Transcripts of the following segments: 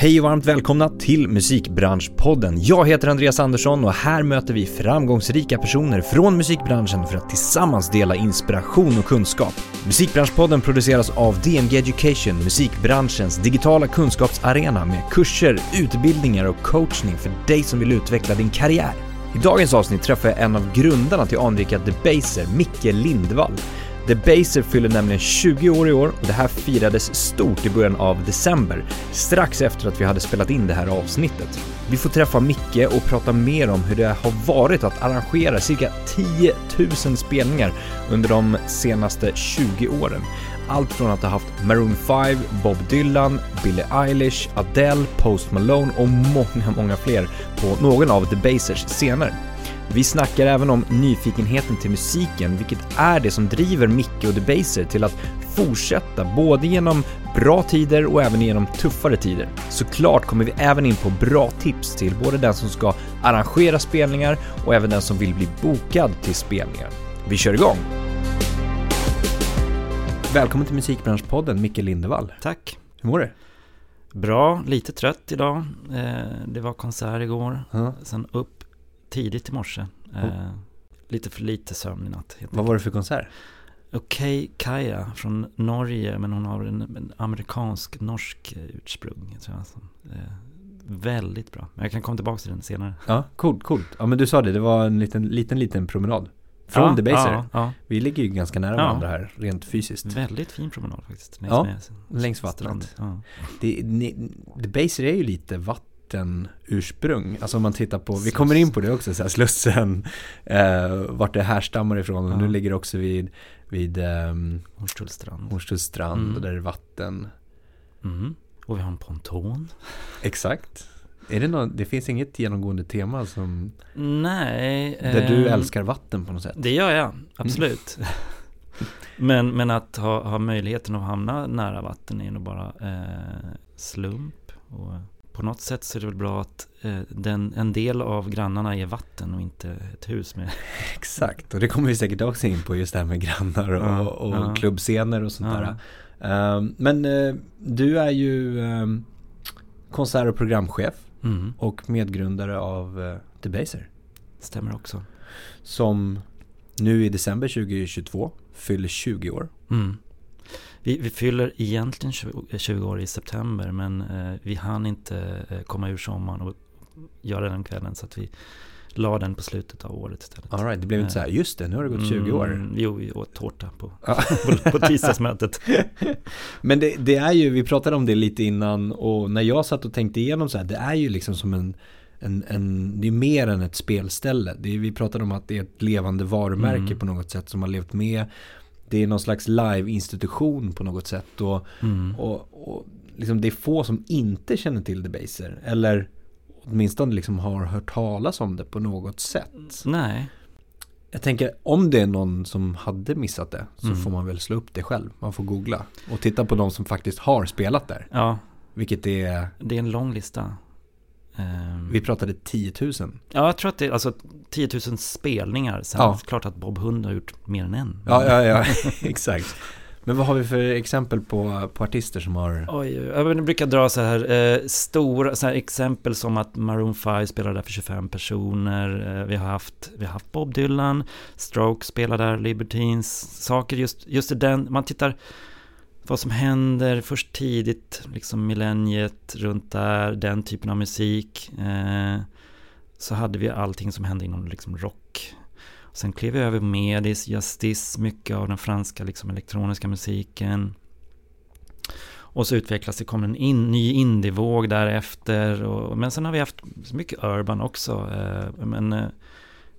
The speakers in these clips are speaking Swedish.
Hej och varmt välkomna till Musikbranschpodden. Jag heter Andreas Andersson och här möter vi framgångsrika personer från musikbranschen för att tillsammans dela inspiration och kunskap. Musikbranschpodden produceras av DMG Education, musikbranschens digitala kunskapsarena med kurser, utbildningar och coachning för dig som vill utveckla din karriär. I dagens avsnitt träffar jag en av grundarna till anrika Debaser, Micke Lindvall. The Baser fyller nämligen 20 år i år och det här firades stort i början av december, strax efter att vi hade spelat in det här avsnittet. Vi får träffa Micke och prata mer om hur det har varit att arrangera cirka 10 000 spelningar under de senaste 20 åren. Allt från att ha haft Maroon 5, Bob Dylan, Billie Eilish, Adele, Post Malone och många, många fler på någon av The Basers scener. Vi snackar även om nyfikenheten till musiken, vilket är det som driver Micke och Debaser till att fortsätta både genom bra tider och även genom tuffare tider. Såklart kommer vi även in på bra tips till både den som ska arrangera spelningar och även den som vill bli bokad till spelningar. Vi kör igång! Välkommen till Musikbranschpodden, Micke Lindevall. Tack. Hur mår du? Bra, lite trött idag. Eh, det var konsert igår. Ja. Sen upp tidigt i morse. Eh, lite för lite sömn i natt. Vad var det för konsert? Okej Kaja från Norge, men hon har en, en amerikansk-norsk ursprung. Tror jag, som, eh, väldigt bra. Men jag kan komma tillbaka till den senare. Ja, coolt, coolt. Ja men du sa det, det var en liten, liten, liten promenad. Från ja, Debaser. Ja, ja, Vi ligger ju ganska nära Ja. varandra här, rent fysiskt. väldigt fin promenad faktiskt. Längs Ja, med längs vattnet. Ja. Det, ni, Debaser är ju lite vattenursprung. Alltså om man tittar på, vi kommer in på det också, så här, Slussen, eh, vart det härstammar ifrån. Och Ja. nu ligger det också vid, vid um, Hornstullstrand. Hornstulls strand, Mm. och där är vatten. Mm. Och vi har en ponton. Exakt. Är det, någon, det finns inget genomgående tema som, Nej. där du eh, älskar vatten på något sätt? Det gör jag, absolut. men, men att ha, ha möjligheten att hamna nära vatten är nog bara eh, slump. Och på något sätt så är det väl bra att eh, den, en del av grannarna är vatten och inte ett hus med. Exakt, och det kommer vi säkert också in på just det här med grannar och, Ja, och ja. klubbscener och sånt Ja. där. Ehm, men eh, du är ju um, konsert och programchef Mm, och medgrundare av uh, Debaser. stämmer också. Som nu i december 2022 fyller 20 år. Mm. Vi, vi fyller egentligen 20, 20 år i september men eh, vi hann inte eh, komma ur sommaren och göra den kvällen så att vi la den på slutet av året istället. All right, det blev inte så här, just det, nu har det gått 20 år. Mm, jo, vi åt tårta på, på, på tisdagsmötet. Men det, det är ju, vi pratade om det lite innan och när jag satt och tänkte igenom så här, det är ju liksom som en, en, en det är mer än ett spelställe. Är, vi pratade om att det är ett levande varumärke Mm. på något sätt som har levt med. Det är någon slags live-institution på något sätt och, Mm. och, och liksom det är få som inte känner till Debaser eller åtminstone liksom har hört talas om det på något sätt. Nej, Jag tänker om det är någon som hade missat det så Mm. får man väl slå upp det själv. Man får googla och titta på de som faktiskt har spelat där. ja, Vilket är, det är en lång lista. Ehm, vi pratade 10 000. Ja, jag tror att det är alltså 10 000 spelningar. Sen Ja. klart att Bob Hund har gjort mer än en. Ja, ja, ja, exakt. Men vad har vi för exempel på, på artister som har... Oj, jag brukar dra så här eh, stora så här exempel som att Maroon 5 spelar där för 25 personer. Eh, vi, har haft, vi har haft Bob Dylan, Strokes spelar där, Libertines, saker just, just i den, man tittar vad som händer först tidigt, liksom millenniet runt där, den typen av musik. Eh, så hade vi allting som hände inom liksom rock. Sen klev vi över Medis, Justice, mycket av den franska liksom elektroniska musiken. Och så utvecklas det, kom en in, ny indievåg därefter. Och, men sen har vi haft så mycket urban också. Eh, men eh,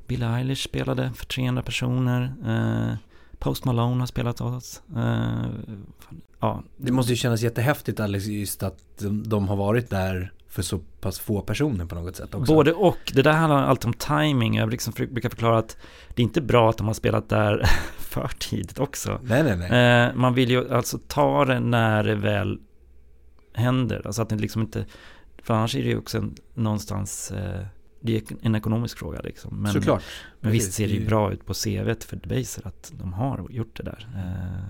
Billie Eilish spelade för 300 personer. Eh, Post Malone har spelat åt oss. Eh, ja, Det måste ju kännas jättehäftigt Alex, just att de, de har varit där för så pass få personer på något sätt också. Både och. Det där handlar alltid om timing. Jag liksom för- brukar förklara att det är inte bra att de har spelat där för tidigt också. Nej, nej, nej. Eh, man vill ju alltså ta det när det väl händer. Alltså att det liksom inte... För annars är det ju också en, någonstans... Eh, det är en ekonomisk fråga liksom. Men, Såklart. men Precis, visst ser det ju- bra ut på CVt för Debaser att de har gjort det där. Eh,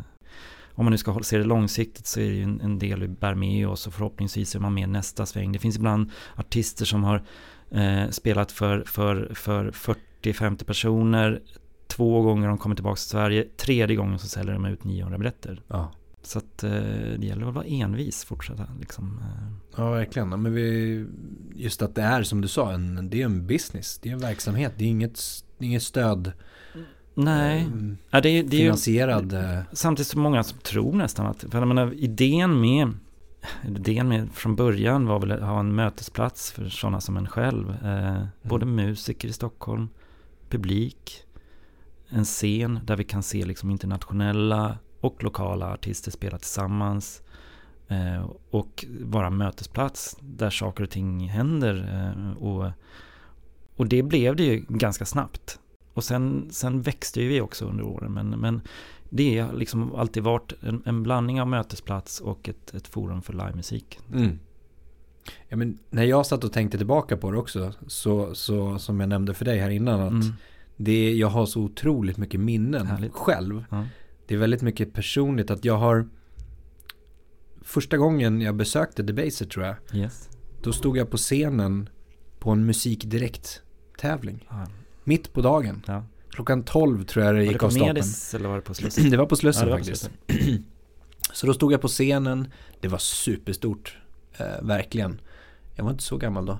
om man nu ska se det långsiktigt så är det ju en, en del vi bär med oss och förhoppningsvis är man med nästa sväng. Det finns ibland artister som har eh, spelat för, för, för 40-50 personer två gånger de kommer tillbaka till Sverige, tredje gången så säljer de ut 900 biljetter. Ja. Så att eh, det gäller att vara envis, fortsätta liksom. Eh. Ja, verkligen. Men vi, just att det är som du sa, en, det är en business, det är en verksamhet, det är inget, inget stöd. Nej, Um, ja, det, är- det är ju finansierad. eh, samtidigt så många som tror nästan att, för jag menar, idén med, idén med från början var väl att ha en mötesplats för sådana som en själv. Eh, Både musiker i Stockholm, publik, en scen där vi kan se liksom internationella och lokala artister spela tillsammans. Eh, och vara en mötesplats där saker och ting händer. Eh, och, och det blev det ju ganska snabbt. Och sen, sen växte ju vi också under åren. Men, men det har liksom alltid varit en, en blandning av mötesplats och ett, ett forum för livemusik. Mm. Ja, men när jag satt och tänkte tillbaka på det också, så, så som jag nämnde för dig här innan, att Mm. det, jag har så otroligt mycket minnen Härligt. själv. Ja. Det är väldigt mycket personligt att jag har, första gången jag besökte Debaser tror jag, Yes. då stod jag på scenen på en musikdirekt-tävling. Ja. Mitt på dagen. Ja. Klockan 12 tror jag det gick på av stapeln. Eller var det på Slussen? Det var på Slussen Ja, var på faktiskt. Slussen. Så då stod jag på scenen, det var superstort, eh, verkligen. Jag var inte så gammal då.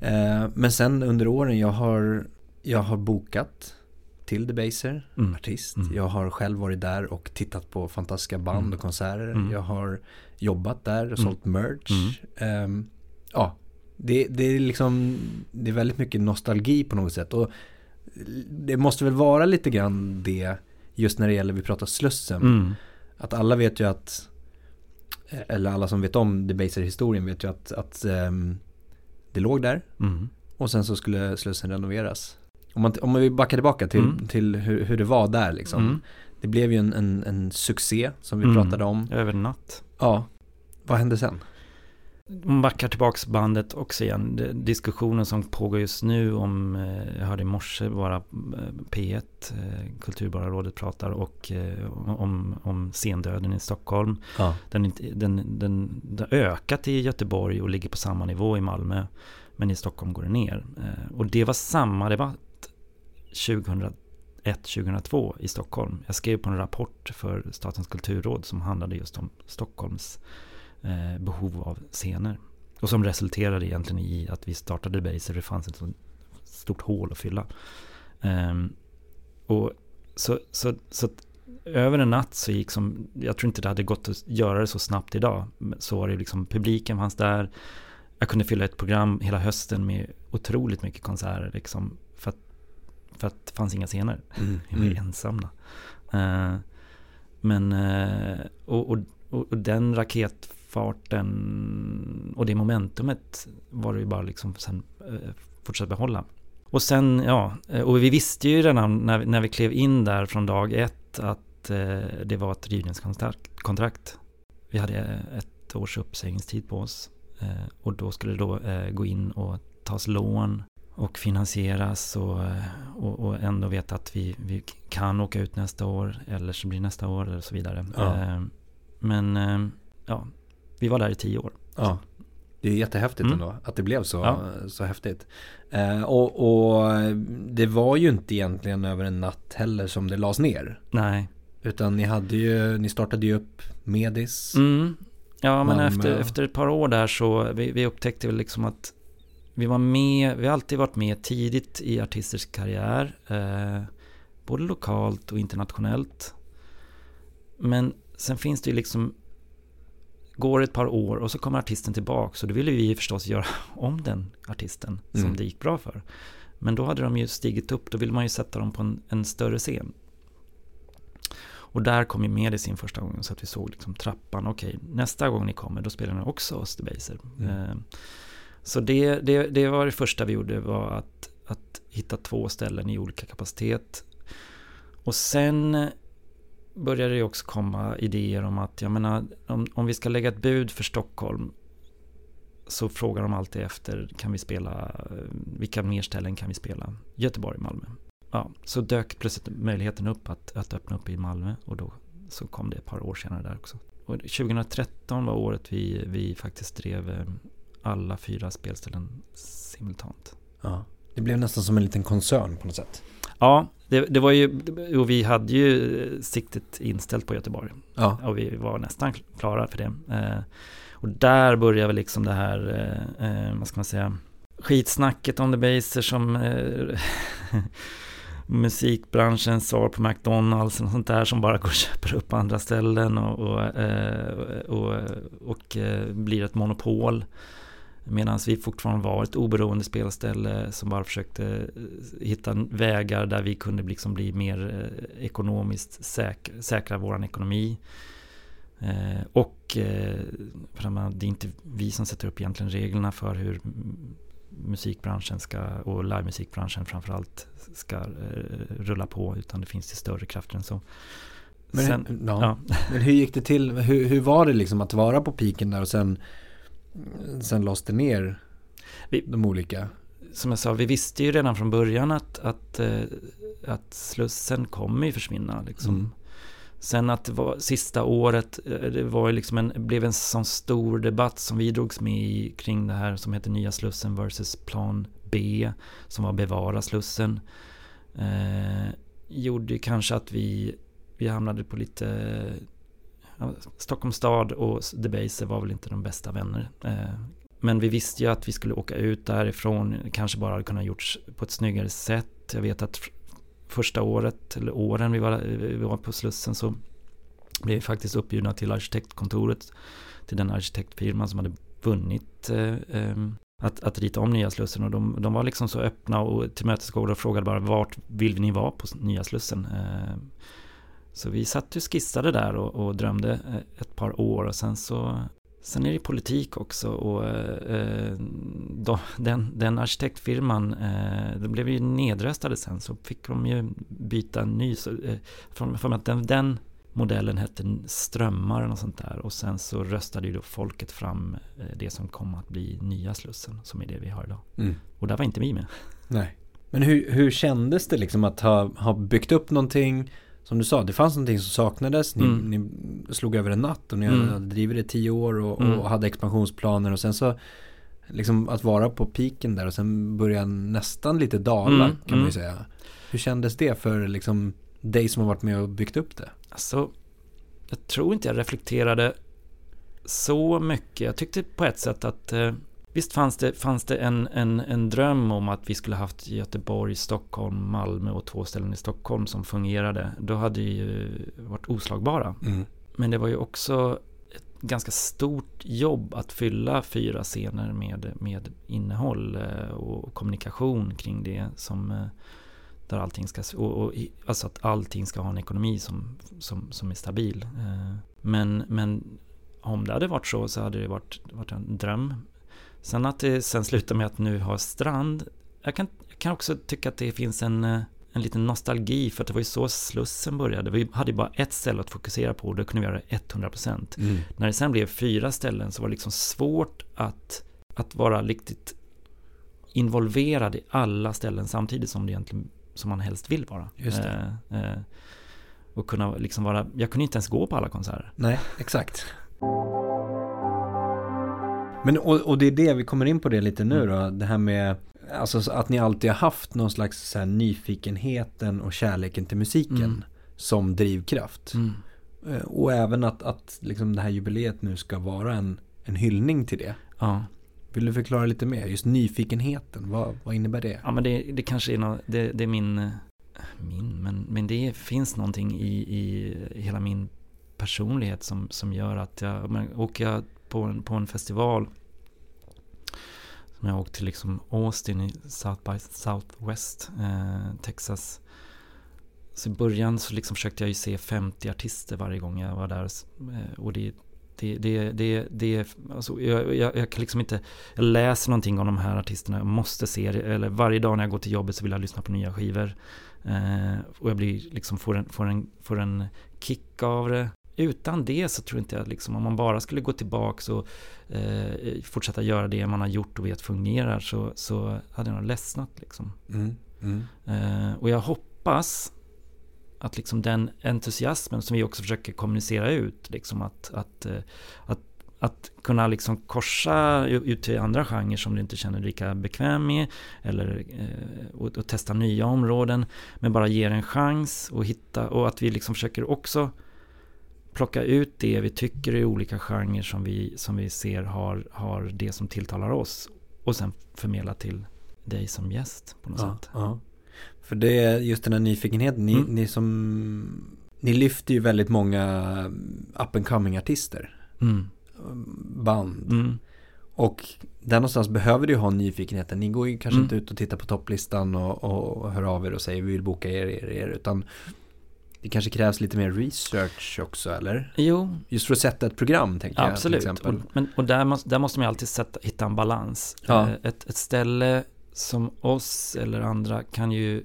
Mm. Eh, men sen under åren jag har, jag har bokat till Debaser, Mm. artist. Mm. Jag har själv varit där och tittat på fantastiska band Mm. och konserter. Mm. Jag har jobbat där och Mm. sålt merch. Ehm, ja, det, det är liksom, det är väldigt mycket nostalgi på något sätt. Och det måste väl vara lite grann det, just när det gäller, vi pratar Slussen. Mm. Att alla vet ju att, eller alla som vet om Debaser-historien vet ju att, att ehm, det låg där. Och sen så skulle Slussen renoveras. Om man, om vi backar tillbaka till, Mm. till hur, hur det var där liksom. Mm. Det blev ju en, en, en succé som vi Mm. pratade om. Över natt. Ja, vad hände sen? Man backar tillbaks bandet också igen. Diskussionen som pågår just nu om, eh, jag hörde i morse bara eh, P1, eh, Kulturborgarrådet pratar och om, om scendöden i Stockholm. Ja. Den, den, den, den har ökat i Göteborg och ligger på samma nivå i Malmö. Men i Stockholm går det ner. Och det var samma debatt 2001-2002 i Stockholm. Jag skrev på en rapport för Statens kulturråd som handlade just om Stockholms eh, behov av scener. Och som resulterade egentligen i att vi startade Baser. Det fanns ett så stort hål att fylla. Ehm, och så, så, så att över en natt så gick som, jag tror inte det hade gått att göra det så snabbt idag. Så var det liksom, publiken fanns där. Jag kunde fylla ett program hela hösten med otroligt mycket konserter liksom. För att, för att det fanns inga scener. Mm. Vi var ensamma. Eh, men, eh, och, och, och, den raketfarten och det momentumet var det ju bara liksom sen eh, fortsätta behålla. Och sen, ja, och vi visste ju redan när, när vi klev in där från dag ett att det var ett rivningskontrakt. kontrakt. Vi hade ett års uppsägningstid på oss. Och då skulle det då gå in och tas lån och finansieras och, och, och ändå veta att vi, vi kan åka ut nästa år eller så blir nästa år eller så vidare. Ja. Eh, Men eh, ja, vi var där i tio år. Ja, det är jättehäftigt Mm. ändå att det blev så, Ja. så häftigt. Eh, och, och det var ju inte egentligen över en natt heller som det lades ner. Nej. Utan ni hade ju, ni startade ju upp Medis. Mm. Ja, men Malmö. efter, efter ett par år där så vi, vi upptäckte väl liksom att vi var med, vi har alltid varit med tidigt i artisters karriär. Eh, både lokalt och internationellt. Men sen finns det ju liksom Går ett par år och så kommer artisten tillbaka så då ville vi förstås göra om den artisten som Mm. det gick bra för. Men då hade de ju stigit upp, då ville man ju sätta dem på en, en större scen. Och där kom ju med i sin första gången så att vi såg liksom trappan. Okej, nästa gång ni kommer då spelar ni också Österbaser. Mm. Eh, så det, det, det var det första vi gjorde var att, att hitta två ställen i olika kapacitet. Och sen började det också komma idéer om att, jag menar, om, om vi ska lägga ett bud för Stockholm så frågar de alltid efter, kan vi spela, vilka mer ställen kan vi spela? Göteborg, Malmö. Ja, så dök plötsligt möjligheten upp att, att öppna upp i Malmö och då så kom det ett par år senare där också. Och 2013 var året vi, vi faktiskt drev eh, alla fyra spelställen simultant. Ja. Det blev nästan som en liten koncern på något sätt. Ja, det, det var ju, och vi hade ju siktet inställt på Göteborg. Ja. Och vi var nästan klara för det. Eh, och där började väl liksom det här, eh, eh vad ska man säga, skitsnacket om the baser som eh, musikbranschens svar på McDonalds och sånt där som bara går och köper upp andra ställen och, och, eh, och, och eh, blir ett monopol. Medan vi fortfarande var ett oberoende spelställe som bara försökte eh, hitta vägar där vi kunde liksom bli mer ekonomiskt säk säkra vår ekonomi. och det är inte vi som sätter upp egentligen reglerna för hur musikbranschen ska, och livemusikbranschen framförallt ska eh, rulla på utan det finns ju större krafter än så. Men, sen, ja. Ja. Men hur gick det till? Hur, hur var det liksom att vara på piken där och sen, sen lades det ner vi, de olika? Som jag sa, vi visste ju redan från början att, att, eh, att Slussen kommer ju försvinna. Liksom. Mm. Sen att det var sista året, eh, det var liksom en, blev en sån stor debatt som vi drogs med i kring det här som heter Nya Slussen versus Plan B, som var Bevara Slussen. Eh, gjorde ju kanske att vi, vi hamnade på lite... Stockholms stad och Debaser var väl inte de bästa vänner. Eh, men vi visste ju att vi skulle åka ut därifrån, kanske bara hade kunnat gjorts på ett snyggare sätt. Jag vet att första året, eller åren vi var, vi var på Slussen så blev vi faktiskt uppbjudna till arkitektkontoret, till den arkitektfirman som hade vunnit eh, eh, att, att rita om Nya Slussen och de, de var liksom så öppna och tillmötesgående och frågade bara vart vill ni vara på Nya Slussen? Eh, så vi satt och skissade där och, och drömde eh, ett par år och sen så Sen är det politik också och eh, då, den, den arkitektfirman, eh, de blev ju nedröstade sen så fick de ju byta en ny. Så, eh, för, för att den, den modellen hette Strömmar och sånt där och sen så röstade ju då folket fram eh, det som kom att bli nya Slussen som är det vi har idag. Mm. Och där var inte vi med. Nej. Men hur, hur kändes det liksom att ha, ha byggt upp någonting som du sa, det fanns någonting som saknades. Ni, mm. ni slog över en natt och ni mm. hade drivit det i tio år och, mm. och, hade expansionsplaner och sen så liksom att vara på piken där och sen börja nästan lite dala mm. kan man ju mm. säga. Hur kändes det för liksom dig som har varit med och byggt upp det? Alltså, jag tror inte jag reflekterade så mycket. Jag tyckte på ett sätt att eh, Visst fanns det, fanns det en, en, en dröm om att vi skulle haft Göteborg, Stockholm, Malmö och två ställen i Stockholm som fungerade. Då hade vi ju varit oslagbara. Mm. Men det var ju också ett ganska stort jobb att fylla fyra scener med, med innehåll eh, och kommunikation kring det som eh, där allting ska, och, och, alltså att allting ska ha en ekonomi som, som, som är stabil. Eh, men, men om det hade varit så så hade det varit, varit en dröm. Sen att det sen slutar med att nu ha strand. Jag kan, jag kan också tycka att det finns en, eh, en liten nostalgi för att det var ju så Slussen började. Vi hade ju bara ett ställe att fokusera på och då kunde vi göra det 100%. Mm. När det sen blev fyra ställen så var det liksom svårt att, att vara riktigt involverad i alla ställen samtidigt som det egentligen som man helst vill vara. Just det. Eh, eh, och kunna liksom vara, jag kunde inte ens gå på alla konserter. Nej, exakt. Men och, och, det är det, vi kommer in på det lite nu då, det här med Alltså att ni alltid har haft någon slags så här, nyfikenheten och kärleken till musiken mm. som drivkraft. Mm. Eh, och även att, att liksom det här jubileet nu ska vara en, en hyllning till det. Ja. Vill du förklara lite mer? Just nyfikenheten, vad, vad innebär det? Ja men det, det kanske är, no, det, det, är min, min men, men det finns någonting i, i hela min personlighet som, som gör att jag, åker jag på en, på en festival som jag åkte till liksom Austin i South by Southwest, eh, Texas. Så i början så liksom försökte jag ju se 50 artister varje gång jag var där. Eh, och det, det, det, det, det alltså jag, jag, jag, kan liksom inte, jag läser någonting om de här artisterna, jag måste se det, eller varje dag när jag går till jobbet så vill jag lyssna på nya skivor. Eh, och jag blir liksom, får en, får en, får en kick av det utan det så tror inte jag liksom om man bara skulle gå tillbaka och eh, fortsätta göra det man har gjort och vet fungerar så, så hade jag nog ledsnat liksom. Mm, mm. Eh, och jag hoppas att liksom den entusiasmen som vi också försöker kommunicera ut, liksom att, att, eh, att, att kunna liksom korsa ut till andra genrer som du inte känner dig lika bekväm med, eller eh, och, och, testa nya områden, men bara ger en chans och hitta, och att vi liksom försöker också plocka ut det vi tycker är olika genrer som vi, som vi ser har, har det som tilltalar oss och sen förmedla till dig som gäst på något ja, sätt. Ja. För det är just den här nyfikenheten, ni, mm. ni som Ni lyfter ju väldigt många up and coming artister mm. Band mm. Och där någonstans behöver du ha nyfikenheten Ni går ju kanske mm. inte ut och tittar på topplistan och, och hör av er och säger vi vill boka er, er, er Utan det kanske krävs lite mer research också eller? Jo. Just för att sätta ett program tänker Absolut. jag Absolut. Och, men, och där, måste, där måste man alltid sätta, hitta en balans. Ja. Eh, ett, ett ställe som oss eller andra kan ju,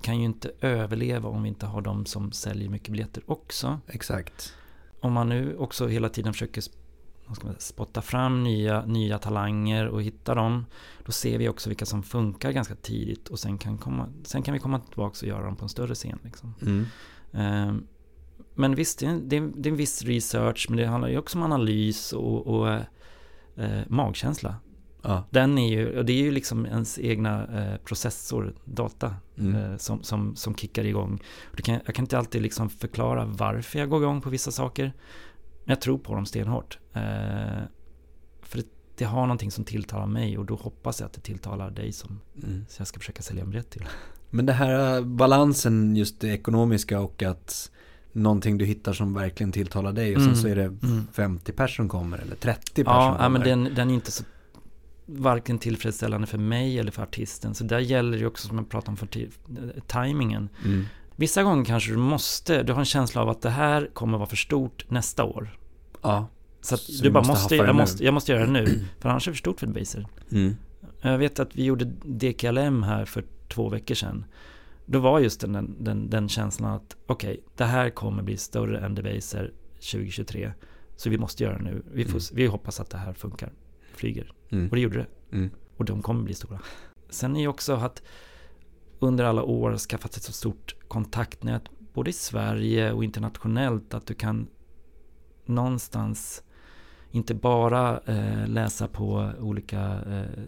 kan ju inte överleva om vi inte har de som säljer mycket biljetter också. Exakt. Om man nu också hela tiden försöker spotta fram nya, nya talanger och hitta dem. Då ser vi också vilka som funkar ganska tidigt och sen kan, komma, sen kan vi komma tillbaka och göra dem på en större scen. Liksom. Mm. Um, men visst, det är, det, är, det är en viss research, men det handlar ju också om analys och, och eh, magkänsla. Ja. Den är ju, och det är ju liksom ens egna eh, processor, data, mm. eh, som, som, som kickar igång. Kan, jag kan inte alltid liksom förklara varför jag går igång på vissa saker. Men jag tror på dem stenhårt. Eh, för det, det, har någonting som tilltalar mig och då hoppas jag att det tilltalar dig som mm. så jag ska försöka sälja en biljett till. Men det här balansen, just det ekonomiska och att någonting du hittar som verkligen tilltalar dig och mm. sen så är det 50 mm. personer som kommer eller 30 personer Ja, ja men den, den är inte så varken tillfredsställande för mig eller för artisten. Så där gäller det också som jag pratade om för tajmingen. Mm. Vissa gånger kanske du måste, du har en känsla av att det här kommer vara för stort nästa år. Ja. Så, så du, bara måste, jag, måste, jag måste göra det nu, för annars är det för stort för Debaser. Mm. Jag vet att vi gjorde DKLM här för två veckor sedan. Då var just den, den, den känslan att okej, okay, det här kommer bli större än Debaser 2023. Så vi måste göra det nu. Vi, får, mm. vi hoppas att det här funkar, flyger. Mm. Och det gjorde det. Mm. Och de kommer bli stora. Sen är ju också att under alla år skaffat ett så stort kontaktnät, både i Sverige och internationellt, att du kan någonstans inte bara eh, läsa på olika, eh,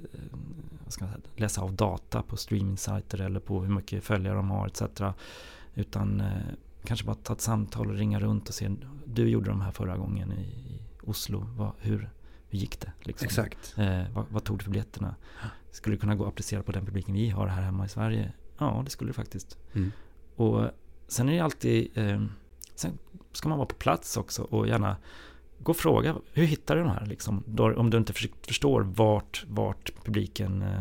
säga, läsa av data på streamingsajter eller på hur mycket följare de har etc. Utan eh, kanske bara ta ett samtal och ringa runt och se, du gjorde de här förra gången i, i Oslo, vad, hur, hur gick det? Liksom? Exakt. Eh, vad, vad, tog du för biljetterna? Skulle det kunna gå att applicera på den publiken vi har här hemma i Sverige? Ja, det skulle det faktiskt. Mm. Och sen är det alltid, eh, sen ska man vara på plats också och gärna gå och fråga, hur hittar du de här? Liksom, om du inte förstår vart, vart publiken eh,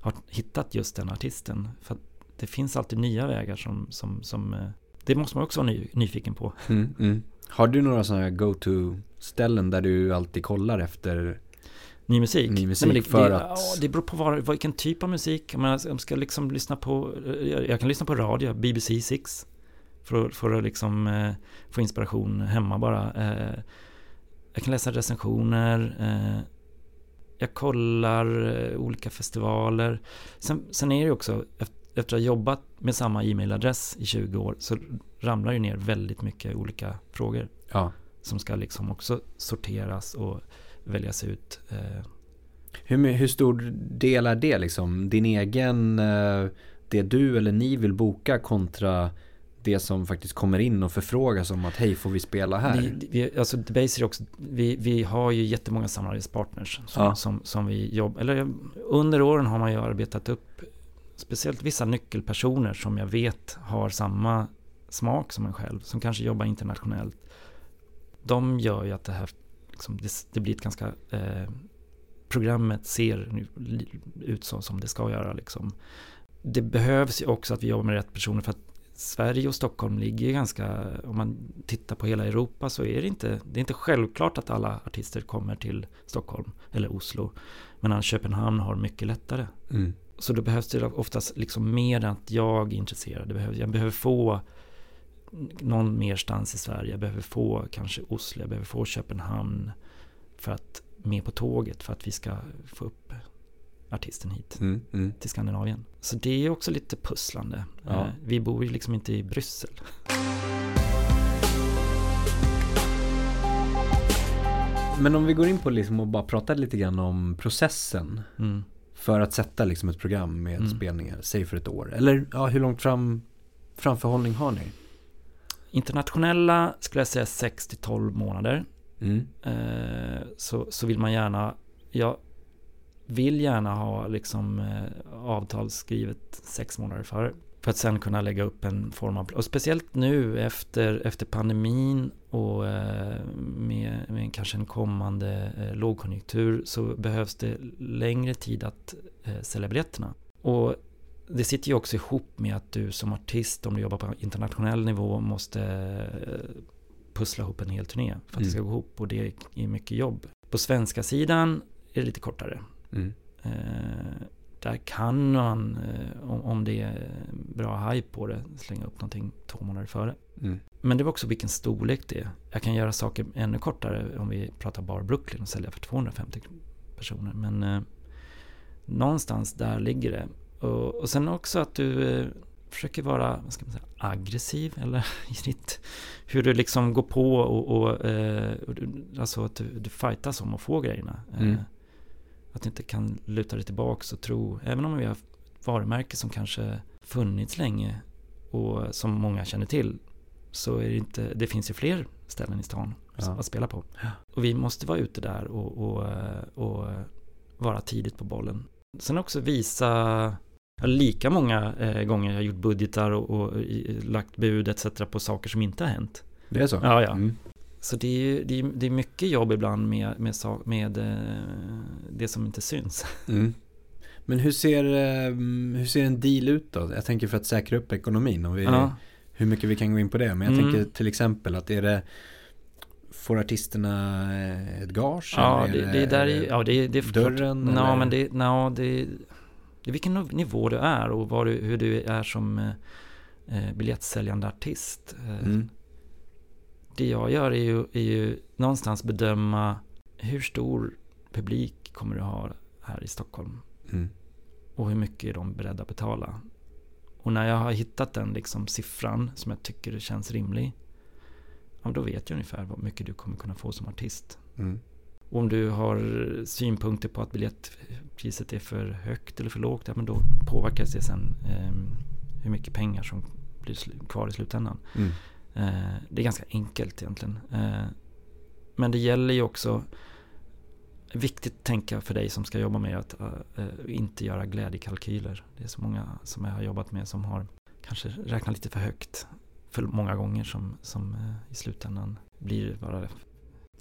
har hittat just den artisten. För det finns alltid nya vägar som, som, som eh, det måste man också vara ny, nyfiken på. Mm, mm. Har du några sådana här go-to-ställen där du alltid kollar efter ny musik? Ny musik Nej, det, för det, att... Ja, det beror på vad, vilken typ av musik. Om jag ska liksom lyssna på, jag, jag kan lyssna på radio, BBC 6. För, för att liksom eh, få inspiration hemma bara. Eh, jag kan läsa recensioner. Eh, jag kollar eh, olika festivaler. Sen, sen är det också, efter, efter att ha jobbat med samma e-mailadress i 20 år så ramlar det ner väldigt mycket olika frågor. Ja. Som ska liksom också sorteras och väljas ut. Eh. Hur, hur stor del är det liksom? Din egen, eh, det du eller ni vill boka kontra det som faktiskt kommer in och förfrågas om att hej får vi spela här? Vi, vi, alltså Debaser också, vi, vi har ju jättemånga samarbetspartners som, ja. som, som vi jobbar, eller under åren har man ju arbetat upp speciellt vissa nyckelpersoner som jag vet har samma smak som en själv, som kanske jobbar internationellt. De gör ju att det här liksom, det, det, blir ett ganska eh, programmet ser ut så som det ska göra liksom. Det behövs ju också att vi jobbar med rätt personer för att Sverige och Stockholm ligger ganska, om man tittar på hela Europa så är det inte, det är inte självklart att alla artister kommer till Stockholm eller Oslo. Men Köpenhamn har mycket lättare. Mm. Så då behövs det oftast liksom mer än att jag är intresserad. Jag behöver få någon merstans i Sverige. Jag behöver få kanske Oslo, jag behöver få Köpenhamn för att med på tåget för att vi ska få upp artisten hit Mm, mm. till Skandinavien. Så det är också lite pusslande. Ja. Eh, Vi bor ju liksom inte i Bryssel. Men om vi går in på liksom och bara pratar lite grann om processen Mm. för att sätta liksom ett program med Mm. spelningar, säg för ett år. Eller ja, hur långt fram framförhållning har ni? Internationella skulle jag säga 6 till 12 månader. Mm. Eh, så, så vill man gärna, jag vill gärna ha liksom eh, avtal skrivet sex månader före. För att sen kunna lägga upp en form av, och speciellt nu efter, efter pandemin och eh, med, med kanske en kommande eh, lågkonjunktur så behövs det längre tid att eh, sälja biljetterna. Och det sitter ju också ihop med att du som artist, om du jobbar på internationell nivå, måste eh, pussla ihop en hel turné för att det ska Mm. gå ihop och det är mycket jobb. På svenska sidan är det lite kortare. Mm. Eh, där kan man, eh, om, om det är bra hype på det, slänga upp någonting två månader före. Mm. Men det var också vilken storlek det är. Jag kan göra saker ännu kortare om vi pratar bara Brooklyn och sälja för 250 personer. Men eh, någonstans där ligger det. Och, och sen också att du eh, försöker vara, vad ska man säga, aggressiv eller i ditt, hur du liksom går på och, och, eh, och du, alltså att du, du fightas om att få grejerna. Eh, Mm. Att du inte kan luta dig tillbaks och tro, även om vi har varumärke som kanske funnits länge och som många känner till, så är det inte, det finns ju fler ställen i stan Ja. att spela på. Ja. Och vi måste vara ute där och, och, och vara tidigt på bollen. Sen också visa, lika många eh, gånger jag har gjort budgetar och, och i- lagt bud etc. på saker som inte har hänt. Det är så? Ja, ja. Mm. Så det är, ju- det är, det är mycket jobb ibland med, med, med eh, det som inte syns. Mm. Men hur ser, eh, hur ser en deal ut då? Jag tänker för att säkra upp ekonomin. Om vi, Ja. Hur mycket vi kan gå in på det. Men jag Mm. tänker till exempel att är det Får artisterna eh, ett gage? Ja, det, det är där i, ja, det, är- det är dörren, ja, men det, no, det, det är vilken nivå du är och du, hur du är som eh, biljettsäljande artist. Mm. Det jag gör är ju, är ju någonstans bedöma hur stor publik kommer du ha här i Stockholm Mm. och hur mycket är de beredda att betala. Och när jag har hittat den liksom siffran som jag tycker känns rimlig, ja, då vet jag ungefär vad mycket du kommer kunna få som artist. Mm. Och om du har synpunkter på att biljettpriset är för högt eller för lågt, ja, men då påverkas det sen eh, hur mycket pengar som blir kvar i slutändan. Mm. Eh, det är ganska enkelt egentligen. Eh, men det gäller ju också, viktigt att tänka för dig som ska jobba med att eh, inte göra glädjekalkyler. Det är så många som jag har jobbat med som har kanske räknat lite för högt för många gånger som, som i slutändan blir bara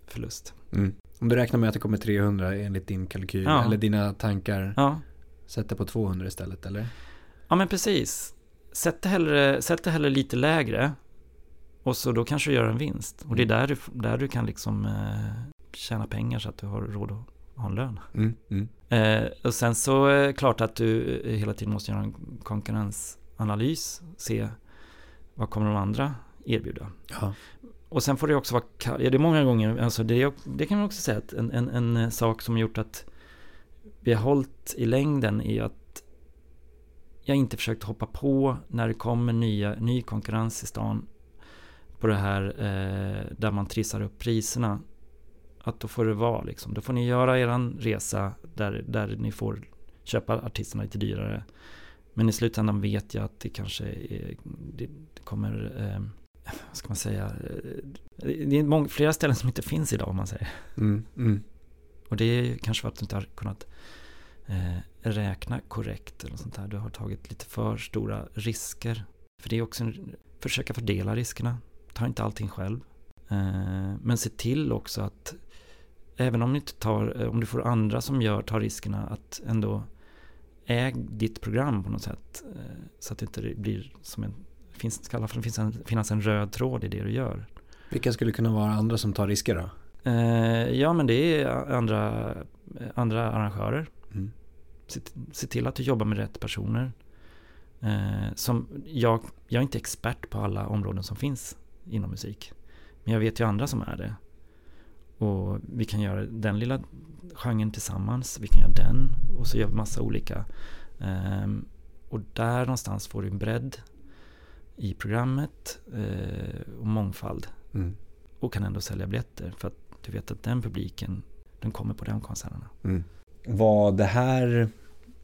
förlust. Mm. Om du räknar med att det kommer 300 enligt din kalkyl Ja. eller dina tankar. Ja, Sätt det på 200 istället eller? Ja men precis. Sätt det hellre, sätt det hellre lite lägre. Och så då kanske du gör en vinst. Och det är där du, där du kan liksom eh, tjäna pengar så att du har råd att ha en lön. Mm. Mm. Eh, och sen så är det klart att du eh, hela tiden måste göra en konkurrensanalys. Se vad kommer de andra erbjuda. Ja. Och sen får det också vara ka- ja, det är många gånger, alltså det, det kan man också säga att en, en, en eh, sak som har gjort att vi har hållit i längden är att jag inte försökt hoppa på när det kommer nya, ny konkurrens i stan på det här eh, där man trissar upp priserna. Att då får det vara liksom, då får ni göra eran resa där, där ni får köpa artisterna lite dyrare. Men i slutändan vet jag att det kanske är, det, kommer eh, vad ska man säga, eh, det är många, flera ställen som inte finns idag om man säger. Mm. Mm. Och det är kanske för att du inte har kunnat eh, räkna korrekt eller sånt där. Du har tagit lite för stora risker. För det är också en, försöka fördela riskerna. Ta inte allting själv. Eh, men se till också att även om, ni inte tar, eh, om du får andra som gör, tar riskerna att ändå äg ditt program på något sätt. Eh, så att det inte blir som en, finns, alla fall finnas en, finnas en röd tråd i det du gör. Vilka skulle kunna vara andra som tar risker då? Ja men det är andra, andra arrangörer. Mm. Se, se till att du jobbar med rätt personer. Som jag, jag är inte expert på alla områden som finns inom musik. Men jag vet ju andra som är det. och vi kan göra den lilla genren tillsammans, vi kan göra den och så gör vi massa olika. Um, och där någonstans får du en bredd i programmet uh, och mångfald. Mm. Och kan ändå sälja biljetter för att du vet att den publiken, den kommer på de konserterna. Mm. Var det här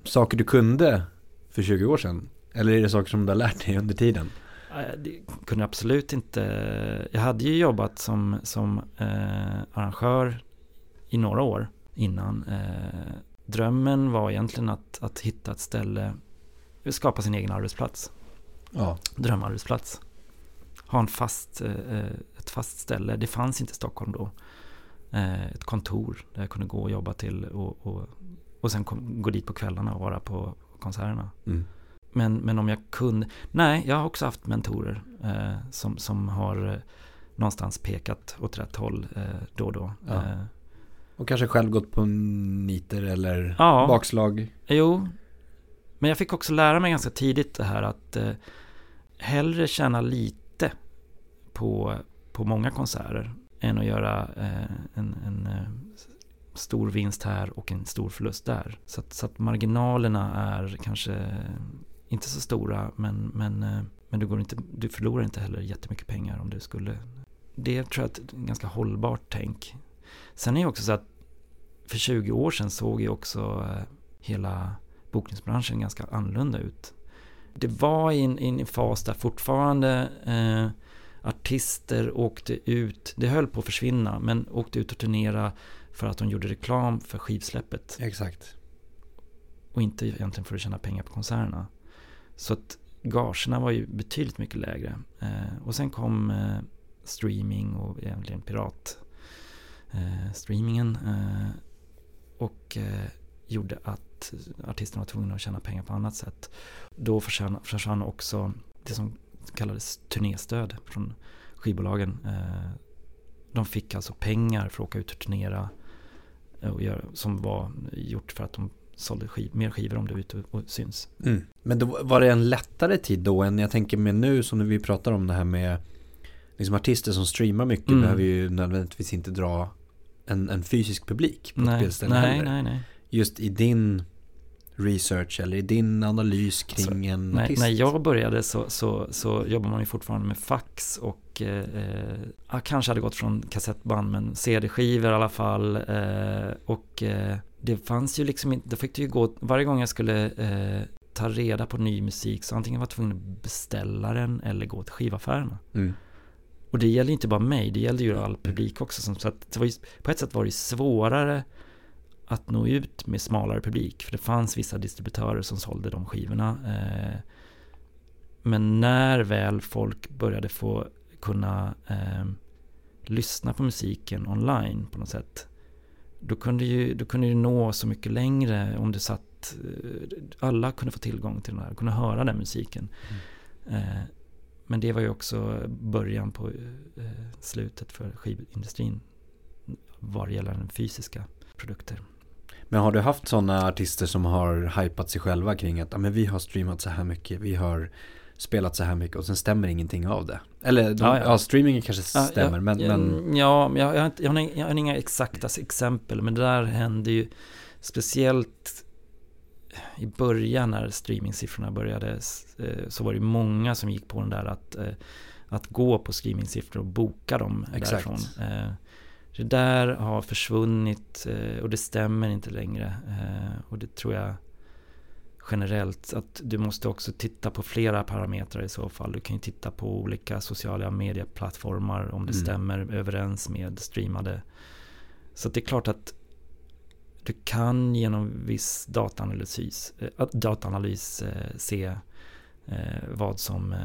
saker du kunde för 20 år sedan? Eller är det saker som du har lärt dig under tiden? Det kunde absolut inte. Jag hade ju jobbat som, som eh, arrangör i några år innan. Eh, drömmen var egentligen att, att hitta ett ställe, skapa sin egen arbetsplats. Ja. Drömarbetsplats. Ha en fast, eh, ett fast ställe. Det fanns inte i Stockholm då. Eh, ett kontor där jag kunde gå och jobba till och, och, och sen kom, gå dit på kvällarna och vara på konserterna. Mm. Men, men om jag kunde, nej, jag har också haft mentorer eh, som, som har eh, någonstans pekat åt rätt håll eh, då och då. Ja. Eh, och kanske själv gått på niter eller ja, bakslag? Jo, men jag fick också lära mig ganska tidigt det här att eh, hellre tjäna lite på, på många konserter än att göra eh, en, en eh, stor vinst här och en stor förlust där. Så att, så att marginalerna är kanske inte så stora men, men, eh, men du, går inte, du förlorar inte heller jättemycket pengar om du skulle. Det tror jag är ett ganska hållbart tänk. Sen är det också så att för 20 år sedan såg ju också eh, hela bokningsbranschen ganska annorlunda ut. Det var i en, en fas där fortfarande eh, artister åkte ut, det höll på att försvinna, men åkte ut och turnera för att de gjorde reklam för skivsläppet. Exakt. Och inte egentligen för att tjäna pengar på konserterna. Så att gagerna var ju betydligt mycket lägre. Eh, och sen kom eh, streaming och egentligen pirat eh, streamingen. Eh, och eh, gjorde att artisterna var tvungna att tjäna pengar på annat sätt. Då försvann, försvann också det som kallades turnéstöd från skivbolagen. Eh, de fick alltså pengar för att åka ut och turnera eh, och göra, som var gjort för att de sålde skiv, mer skivor om du är ute och, syns. Mm. Men då, var det en lättare tid då än jag tänker med nu som vi pratar om det här med liksom artister som streamar mycket mm. behöver ju nödvändigtvis inte dra en, en fysisk publik på nej, ett spelställe nej, heller. Nej, nej. Just i din research eller i din analys kring alltså, en när, artist? När jag började så, så, så jobbar man ju fortfarande med fax och eh, jag kanske hade gått från kassettband men CD-skivor i alla fall eh, och eh, det fanns ju liksom inte, det fick det ju gå, varje gång jag skulle eh, ta reda på ny musik så antingen var jag tvungen att beställa den eller gå till skivaffärerna. Mm. Och det gällde inte bara mig, det gällde ju all publik också. Som, så att det var ju, på ett sätt var det svårare att nå ut med smalare publik. För det fanns vissa distributörer som sålde de skivorna. Eh, men när väl folk började få kunna eh, lyssna på musiken online på något sätt. Då kunde, ju, då kunde du nå så mycket längre om du satt, eh, alla kunde få tillgång till den här, kunde höra den musiken. Mm. Eh, men det var ju också början på eh, slutet för skivindustrin vad det gäller den fysiska produkter. Men har du haft sådana artister som har hypat sig själva kring att ah, men vi har streamat så här mycket, vi har spelat så här mycket och sen stämmer ingenting av det? Eller de, ja, ja. ja, streamingen kanske stämmer ja, men, men... Ja, jag, jag, har inte, jag, har, jag har inga exakta exempel men det där hände ju speciellt i början när streamingsiffrorna började eh, så var det många som gick på den där att, eh, att gå på streamingsiffror och boka dem Exakt. därifrån. Eh, det där har försvunnit och det stämmer inte längre. Och det tror jag generellt att du måste också titta på flera parametrar i så fall. Du kan ju titta på olika sociala medieplattformar om det mm. stämmer överens med streamade. Så det är klart att du kan genom viss dataanalys, äh, dataanalys äh, se äh, vad som,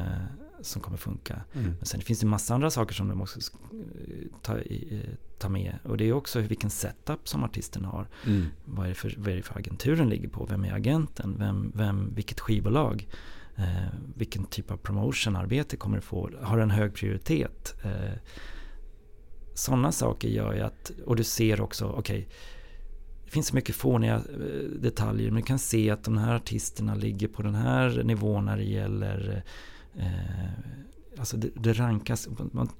som kommer funka. Mm. Men sen finns det massa andra saker som du måste ta, ta med. Och det är också vilken setup som artisten har. Mm. Vad, är det för, vad är det för agenturen ligger på? Vem är agenten? Vem, vem, vilket skivbolag? Eh, vilken typ av promotionarbete kommer du få? Har en hög prioritet? Eh, Sådana saker gör ju att, och du ser också, okej, okay, finns så mycket fåniga eh, detaljer. Men du kan se att de här artisterna ligger på den här nivån när det gäller eh, alltså det, det rankas,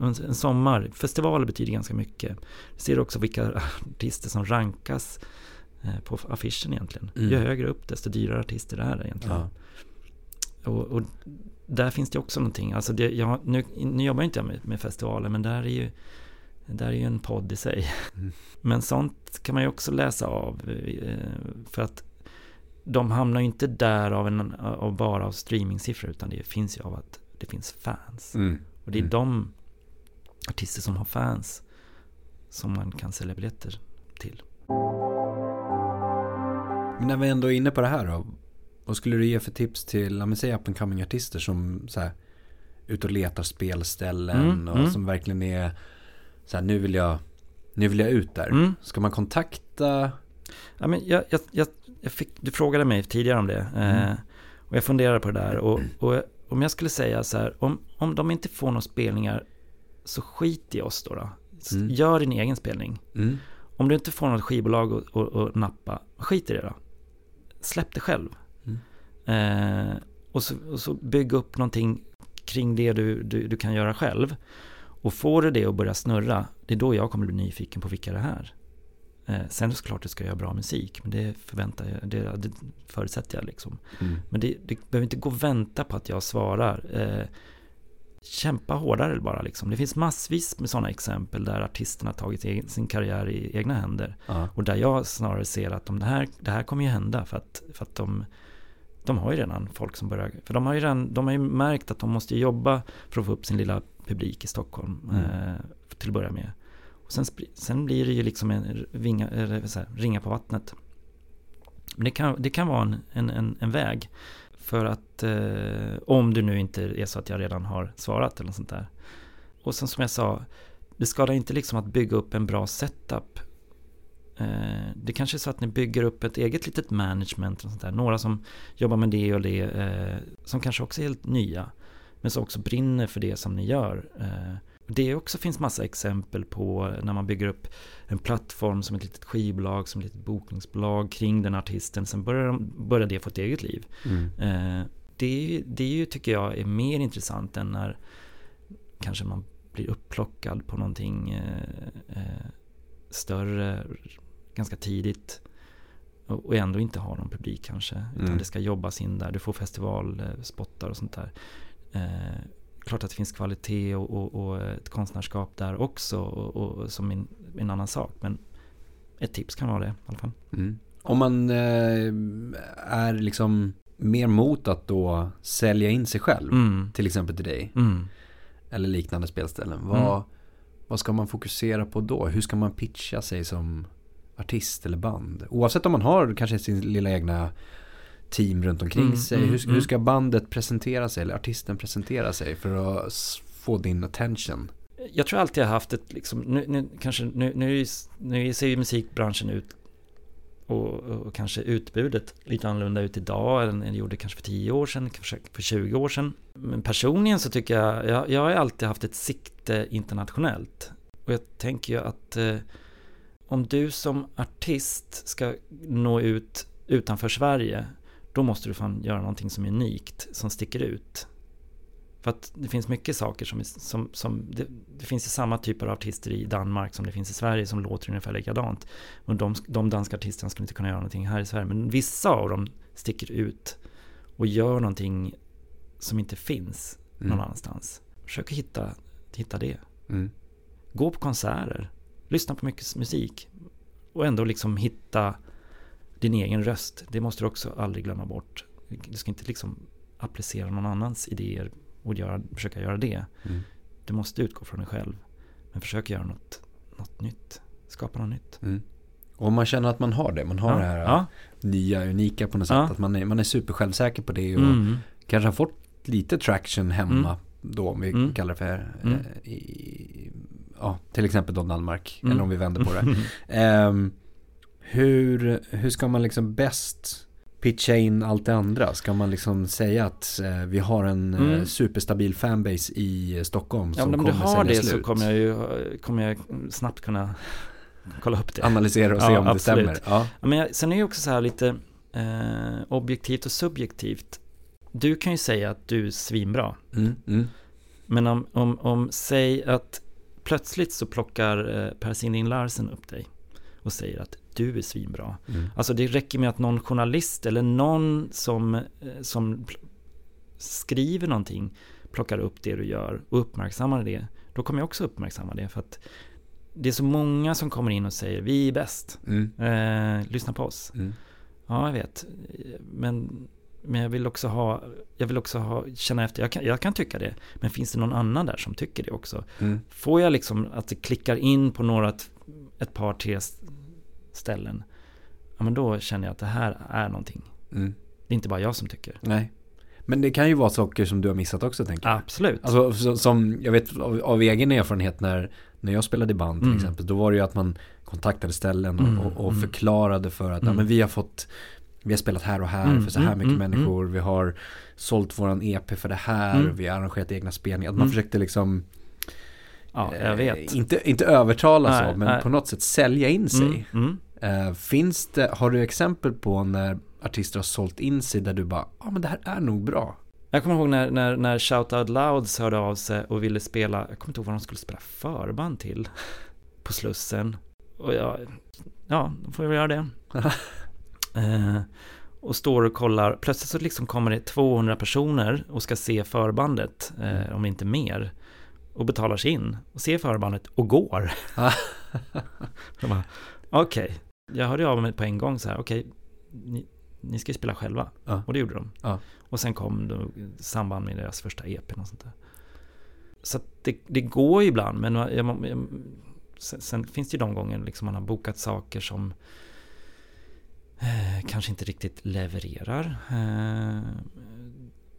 en sommar, festivaler betyder ganska mycket. Du ser också vilka artister som rankas eh, på affischen egentligen. Mm. Ju högre upp desto dyrare artister är det egentligen. Ja. Och, och, där finns det också någonting, alltså det, jag, nu, nu jobbar inte jag med, med festivaler men där är ju det där är ju en podd i sig. Mm. Men sånt kan man ju också läsa av. Eh, för att de hamnar ju inte där av, en, av bara av streamingsiffror utan det finns ju av att det finns fans. Mm. Och det är mm. de artister som har fans som man kan sälja biljetter till. Men när vi ändå är inne på det här då. Vad skulle du ge för tips till, låt säga up and coming artister som så här, ut och letar spelställen mm, och mm. som verkligen är så här, nu vill jag, nu vill jag ut där. Mm. Ska man kontakta? Ja, men jag, jag, jag fick, du frågade mig tidigare om det. Eh, mm. och jag funderade på det där. Och, och om jag skulle säga så här, om, om de inte får några spelningar så skit i oss då. då. Mm. Gör din egen spelning. Mm. Om du inte får något skivbolag att nappa, skit i det då. Släpp det själv. Mm. Eh, och, så, och, så, bygg upp någonting kring det du, du, du, kan göra själv. Och får du det att börja snurra, det är då jag kommer bli nyfiken på vilka det är. Eh, sen är det såklart att du ska göra bra musik, men det förväntar jag, det, det förutsätter jag liksom. Mm. Men det, det behöver inte gå och vänta på att jag svarar. Eh, kämpa hårdare bara liksom. Det finns massvis med sådana exempel där artisterna tagit sin karriär i egna händer. Uh. Och där jag snarare ser att de, det, här, det här kommer ju hända för att, för att de, de har ju redan folk som börjar, för de har ju redan, de har ju märkt att de måste jobba för att få upp sin lilla publik i Stockholm mm. eh, till att börja med. Och sen, sen blir det ju liksom en vinga, eller här, ringa på vattnet. Men det kan, det kan vara en, en, en, en väg. För att eh, om du nu inte är så att jag redan har svarat eller något sånt där. Och sen som jag sa, det skadar inte liksom att bygga upp en bra setup. Eh, det kanske är så att ni bygger upp ett eget litet management. Och sånt där. Några som jobbar med det och det, eh, som kanske också är helt nya. Men som också brinner för det som ni gör. Eh, det också finns massa exempel på när man bygger upp en plattform som ett litet skivbolag, som ett litet bokningsbolag kring den artisten. Sen börjar, börjar det få ett eget liv. Mm. Eh, det, det ju, tycker jag, är mer intressant än när kanske man blir upplockad på någonting eh, eh större ganska tidigt och ändå inte har någon publik kanske. Utan mm. det ska jobbas in där. Du får festivalspottar och sånt där. Eh, klart att det finns kvalitet och, och, och ett konstnärskap där också och, som en, en annan sak. Men ett tips kan vara det i alla fall. Mm. Om man eh, är liksom mer mot att då sälja in sig själv, mm. till exempel till dig, mm. eller liknande spelställen. Vad, mm. vad ska man fokusera på då? Hur ska man pitcha sig som artist eller band? Oavsett om man har kanske sin lilla egna team runt omkring mm, sig? Mm, hur, hur, mm. ska bandet presentera sig eller artisten presentera sig för att få din attention? Jag tror alltid jag har haft ett, liksom, nu, nu, kanske, nu, nu, nu ser ju musikbranschen ut och, och, kanske utbudet lite annorlunda ut idag än det gjorde kanske för 10 år sedan, kanske för 20 år sedan. Men personligen så tycker jag, jag, jag har alltid haft ett sikte internationellt. Och jag tänker ju att eh, om du som artist ska nå ut utanför Sverige då måste du fan göra någonting som är unikt, som sticker ut. För att det finns mycket saker som, som, som det, det, finns ju samma typer av artister i Danmark som det finns i Sverige som låter ungefär likadant. Och de, de danska artisterna skulle inte kunna göra någonting här i Sverige. Men vissa av dem sticker ut och gör någonting som inte finns mm. någon annanstans. Försök hitta, hitta det. Mm. Gå på konserter, lyssna på mycket musik och ändå liksom hitta din egen röst, det måste du också aldrig glömma bort. Du ska inte liksom applicera någon annans idéer och göra, försöka göra det. Mm. Du måste utgå från dig själv. Men försök göra något, något nytt. Skapa något nytt. Mm. Och om man känner att man har det, man har ja. det här ja. nya, unika på något sätt. Ja. Att man är, man är super på det och mm. kanske har fått lite traction hemma mm. då, om vi mm. kallar det för mm. eh, i, ja, till exempel då Danmark, eller om vi vänder på det. um, Hur, hur ska man liksom bäst pitcha in allt det andra? Ska man liksom säga att eh, vi har en eh, mm. superstabil fanbase i Stockholm ja, som kommer sälja slut? Om du har det så kommer jag ju kommer jag snabbt kunna kolla upp det. Analysera och se ja, om absolut. det stämmer. Ja. ja. men jag, sen är det ju också så här lite eh, objektivt och subjektivt. Du kan ju säga att du är svinbra. Mm, mm. Men om, om, om säg att plötsligt så plockar eh, Per Sinding Larsen upp dig och säger att du är svinbra. Mm. Alltså det räcker med att någon journalist eller någon som, eh, som skriver någonting plockar upp det du gör och uppmärksammar det. Då kommer jag också uppmärksamma det för att det är så många som kommer in och säger vi är bäst. Mm. Eh, lyssna på oss. Mm. Ja, jag vet. Men, men jag vill också ha, jag vill också ha, känna efter, jag kan, jag kan tycka det, men finns det någon annan där som tycker det också? Mm. Får jag liksom att det klickar in på några, ett, ett par, tre ställen, ja men då känner jag att det här är någonting. Mm. Det är inte bara jag som tycker. Nej. Men det kan ju vara saker som du har missat också tänker jag. Absolut. Alltså så- som, jag vet av, av egen erfarenhet när, när jag spelade i band till Mm. exempel. Då var det ju att man kontaktade ställen och, Mm, och, och mm. förklarade för att ja, Mm. men vi har fått vi har spelat här och här Mm, för så här mm, mycket mm, människor. Vi har sålt våran EP för det här. Mm. Vi har arrangerat egna spelningar. Att man Mm. försökte liksom ja, jag eh, vet. inte, inte övertala Nej, så, men nej. på något sätt sälja in sig. Mm, mm. Eh, finns det, har du exempel på när artister har sålt in sig där du bara, ja men det här är nog bra. Jag kommer ihåg när, när, när Shout Out Louds hörde av sig och ville spela, jag kommer inte ihåg vad de skulle spela förband till på Slussen. Och jag, ja, då får jag väl göra det. eh, och står och kollar, plötsligt så liksom kommer det 200 personer och ska se förbandet, eh, om inte mer. Och betalar sig in och ser förbandet och går. Okej, jag hörde av mig på en gång så här, okej, ni, ni ska ju spela själva. Ja. Och det gjorde de. Ja. Och sen kom då i samband med deras första EP och sånt där. Så det, det går ju ibland, men jag, jag, sen, sen finns det ju de gånger liksom man har bokat saker som eh, kanske inte riktigt levererar. Eh,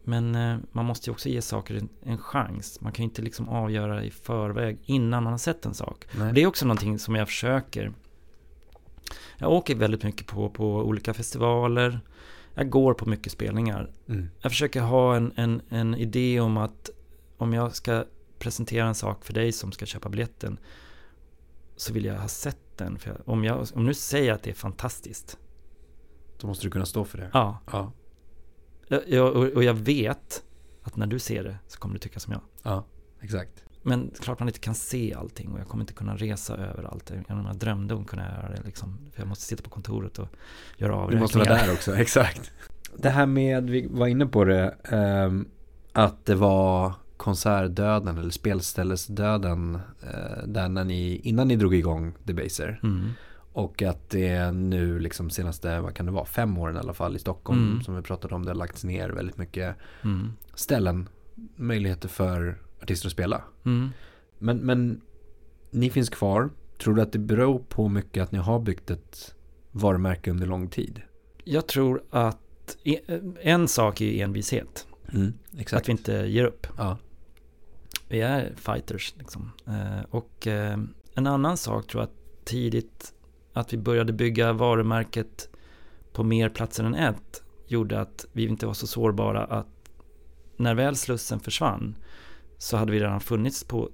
men eh, man måste ju också ge saker en, chans. Man kan ju inte liksom avgöra i förväg innan man har sett en sak. Nej. Det är också någonting som jag försöker. Jag åker väldigt mycket på, på olika festivaler. Jag går på mycket spelningar. Mm. Jag försöker ha en, en, en idé om att om jag ska presentera en sak för dig som ska köpa biljetten så vill jag ha sett den. För om, jag, om nu säger att det är fantastiskt. Då måste du kunna stå för det. Ja, Ja. Jag, och, och jag vet att när du ser det så kommer du tycka som jag. Ja, exakt. Men klart man inte kan se allting och jag kommer inte kunna resa överallt. Jag drömde om att kunna göra det liksom. För jag måste sitta på kontoret och göra Du avräkningar. måste vara där också, exakt. Det här med, vi var inne på det, ehm, att det var konsertdöden eller spelställesdöden eh, där när ni, innan ni drog igång Debaser. Mm. Och att det nu liksom senaste, vad kan det vara, fem åren i alla fall i Stockholm Mm. som vi pratade om, det har lagts ner väldigt mycket Mm. ställen, möjligheter för artister att spela. Mm. Men, men ni finns kvar. Tror du att det beror på mycket att ni har byggt ett varumärke under lång tid? Jag tror att e- en sak är envishet. Mm, exakt. Att vi inte ger upp. Ja. Vi är fighters liksom. Eh, och eh, en annan sak tror jag att tidigt att vi började bygga varumärket på mer platser än ett gjorde att vi inte var så sårbara att när väl Slussen försvann så hade vi redan funnits på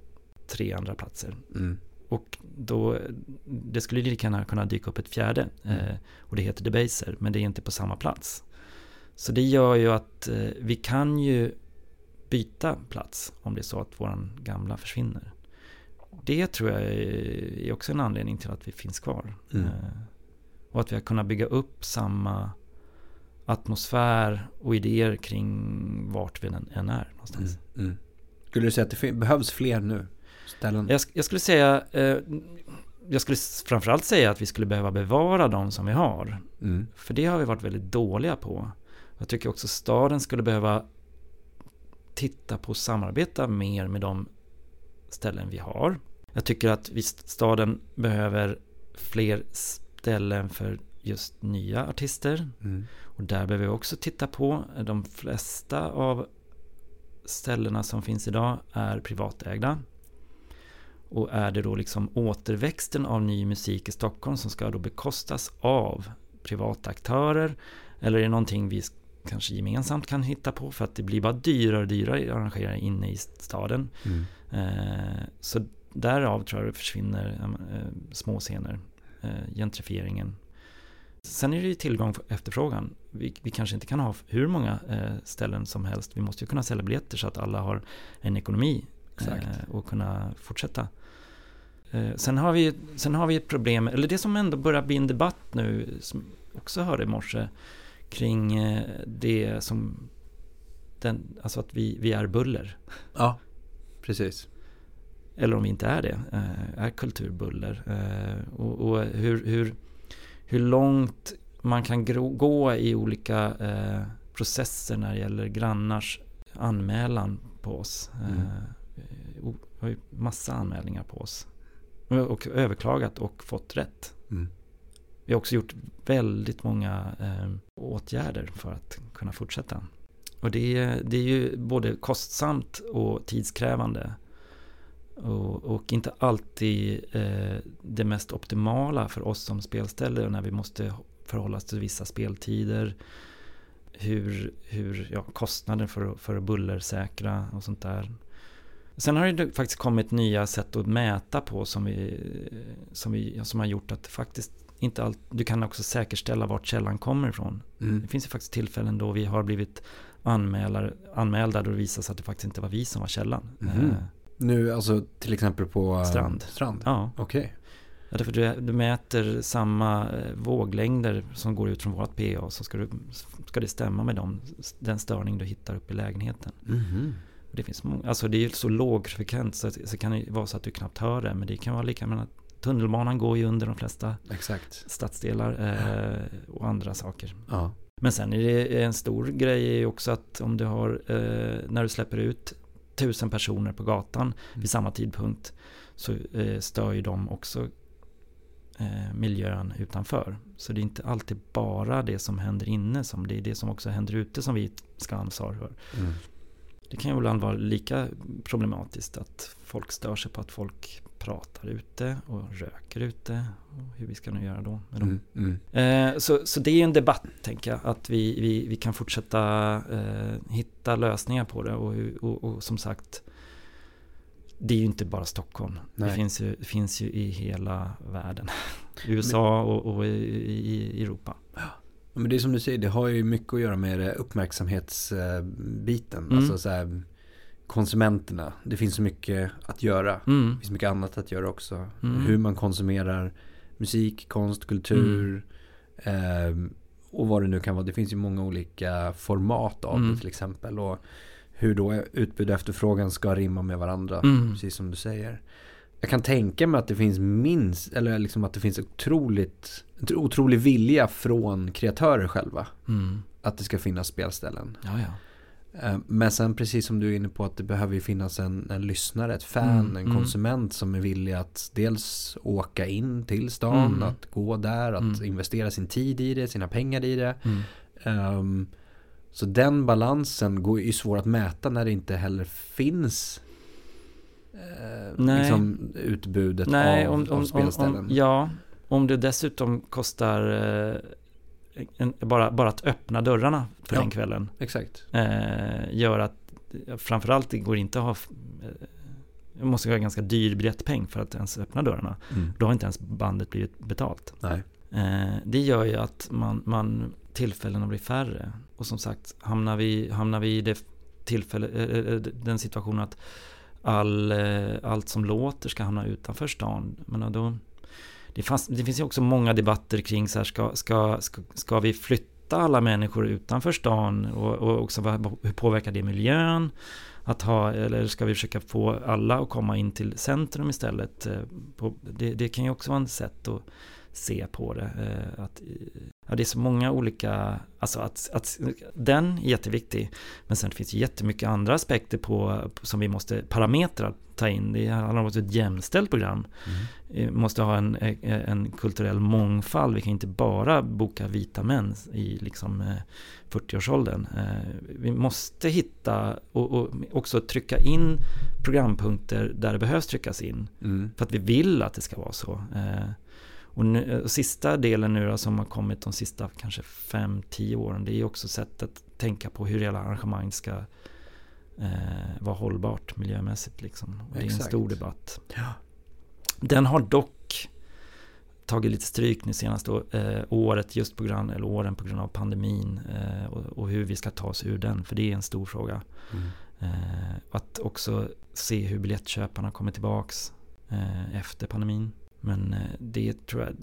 tre andra platser. Mm. Och då, det skulle lika gärna kunna dyka upp ett fjärde. Eh, och det heter Debaser, men det är inte på samma plats. Så det gör ju att eh, vi kan ju byta plats om det är så att våran gamla försvinner. Det tror jag är också en anledning till att vi finns kvar. Mm. Eh, och att vi har kunnat bygga upp samma atmosfär och idéer kring vart vi än är någonstans. Mm. Mm. Skulle du säga att det behövs fler nu? Ställen? Jag, jag skulle säga, eh, jag skulle framförallt säga att vi skulle behöva bevara de som vi har. Mm. För det har vi varit väldigt dåliga på. Jag tycker också staden skulle behöva titta på och samarbeta mer med de ställen vi har. Jag tycker att vi, staden behöver fler ställen för just nya artister. Mm. Och där behöver vi också titta på. De flesta av ställena som finns idag är privatägda. Och är det då liksom återväxten av ny musik i Stockholm som ska då bekostas av privata aktörer? Eller är det någonting vi kanske gemensamt kan hitta på för att det blir bara dyrare och dyrare att arrangera inne i staden. Mm. Eh, så därav tror jag det försvinner eh, små scener, eh, gentrifieringen. Sen är det ju tillgång och efterfrågan. Vi, vi kanske inte kan ha hur många ställen som helst. Vi måste ju kunna sälja biljetter så att alla har en ekonomi och kunna fortsätta. Sen, har vi, sen har vi ett problem, eller det som ändå börjar bli en debatt nu, som också hörde i morse, kring det som, den, alltså att vi, vi är buller. Ja, precis. Eller om vi inte är det, eh, är kulturbuller. Eh, och, och hur, hur, hur långt man kan gå i olika eh, processer när det gäller grannars anmälan på oss. Mm. Har ju massa anmälningar på oss. Och överklagat och fått rätt. Mm. Vi har också gjort väldigt många eh, åtgärder för att kunna fortsätta. Och det, det är ju både kostsamt och tidskrävande. Och, och inte alltid eh, det mest optimala för oss som spelställe när vi måste förhålla oss till vissa speltider. Hur, hur ja, kostnaden för, för att bullersäkra och sånt där. Sen har det faktiskt kommit nya sätt att mäta på som, vi, som, vi, som har gjort att faktiskt inte allt, du kan också säkerställa vart källan kommer ifrån. Mm. Det finns ju faktiskt tillfällen då vi har blivit anmälar, anmälda då det visar sig att det faktiskt inte var vi som var källan. Mm. Eh, nu alltså till exempel på eh, strand. strand. Ja. Okej. Okay. Ja, därför du, du mäter samma eh, våglängder som går ut från vårt PA så ska, du, ska det stämma med dem, den störning du hittar uppe i lägenheten. Mm. Det, finns många, alltså det är så låg frekvens så, så kan det vara så att du knappt hör det. Men det kan vara lika med att tunnelbanan går ju under de flesta Exakt. stadsdelar eh, och andra saker. Ja. Men sen är det en stor grej också att om du har, eh, när du släpper ut tusen personer på gatan mm. vid samma tidpunkt så eh, stör ju de också eh, miljön utanför. Så det är inte alltid bara det som händer inne som det är det som också händer ute som vi ska ansvara för. Mm. Det kan ju ibland vara lika problematiskt att folk stör sig på att folk pratar ute och röker ute. Och hur vi ska nu göra då med dem. Mm, mm. Eh, så, så det är en debatt, tänker jag, att vi, vi, vi kan fortsätta eh, hitta lösningar på det. Och, och, och, som sagt, det är ju inte bara Stockholm. Det finns, ju, finns ju i hela världen. USA och, och i, i, Europa. Men det är som du säger, det har ju mycket att göra med uppmärksamhetsbiten. Mm. Alltså så här, konsumenterna. Det finns så mycket att göra. Mm. Det finns mycket annat att göra också. Mm. Hur man konsumerar musik, konst, kultur. Mm. Eh, och vad det nu kan vara. Det finns ju många olika format av det mm. till exempel. Och hur då utbud och efterfrågan ska rimma med varandra. Mm. Precis som du säger. Jag kan tänka mig att det finns minst, eller liksom att det finns otroligt, otrolig vilja från kreatörer själva. Mm. Att det ska finnas spelställen. Ja, ja. Eh, men sen precis som du är inne på att det behöver finnas en, en lyssnare, ett fan, mm, en mm. konsument som är villig att dels åka in till stan, mm. att gå där, att mm. investera sin tid i det, sina pengar i det. Um, så den balansen går ju svår att mäta när det inte heller finns eh, liksom utbudet Nej, av, om, av spelställen. Om, ja, om det dessutom kostar eh, en, bara, bara att öppna dörrarna för ja, den kvällen. Exakt. Eh, gör att framförallt det går inte att ha det måste ha ganska dyr biljettpeng för att ens öppna dörrarna. Mm. Då har inte ens bandet blivit betalt. Nej. Eh, det gör ju att man, man tillfällena blir färre. Och som sagt, hamnar vi, hamnar vi i det tillfälle, äh, den situationen att all, allt som låter ska hamna utanför stan. Men då, det, fanns, det finns ju också många debatter kring så här, ska, ska, ska, ska vi flytta alla människor utanför stan och, och också hur påverkar det miljön? Att ha, eller ska vi försöka få alla att komma in till centrum istället? Eh, det, det kan ju också vara ett sätt att se på det. Att Ja, det är så många olika, alltså att, att den är jätteviktig. Men sen finns det jättemycket andra aspekter på, som vi måste, parametrar ta in. Det handlar om ett jämställt program. Mm. Vi måste ha en, en kulturell mångfald. Vi kan inte bara boka vita män i liksom 40-årsåldern. Eh, eh, vi måste hitta och, och, också trycka in programpunkter där det behövs tryckas in. Mm. För att vi vill att det ska vara så. Eh, och, nu, och sista delen nu då, som har kommit de sista kanske 5-10 åren, det är också sättet att tänka på hur hela arrangemang ska eh, vara hållbart miljömässigt. Liksom. Och det är en stor debatt. Ja. Den har dock tagit lite stryk nu senaste eh, året just på grund, eller åren på grund av pandemin eh, och, och, hur vi ska ta oss ur den, för det är en stor fråga. Mm. Eh, att också se hur biljettköparna kommer tillbaks eh, efter pandemin. Men eh, det tror jag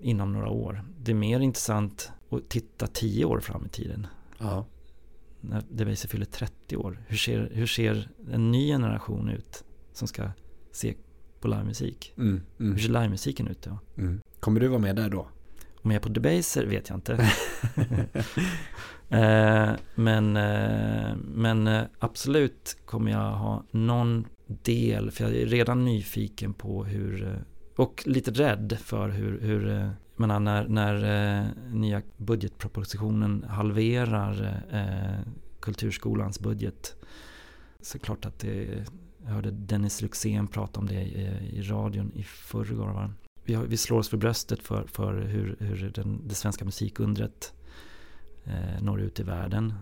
inom några år. Det är mer intressant att titta tio år fram i tiden. Ja. När Debaser fyller 30 år. Hur ser, hur ser en ny generation ut som ska se på livemusik? Mm, mm, Hur ser livemusiken ut då? mm. Kommer du vara med där då? Om jag är på Debaser vet jag inte. Eh, men, eh, men absolut kommer jag ha någon del, för jag är redan nyfiken på hur, och lite rädd för hur, hur eh, jag menar, när, när eh, nya budgetpropositionen halverar eh, eh, kulturskolans budget så klart att det, jag hörde Dennis Luxén prata om det i, i radion i förrgår. Va? Vi, har, vi slår oss för bröstet för, för hur, hur den, det svenska musikundret eh, når ut i världen.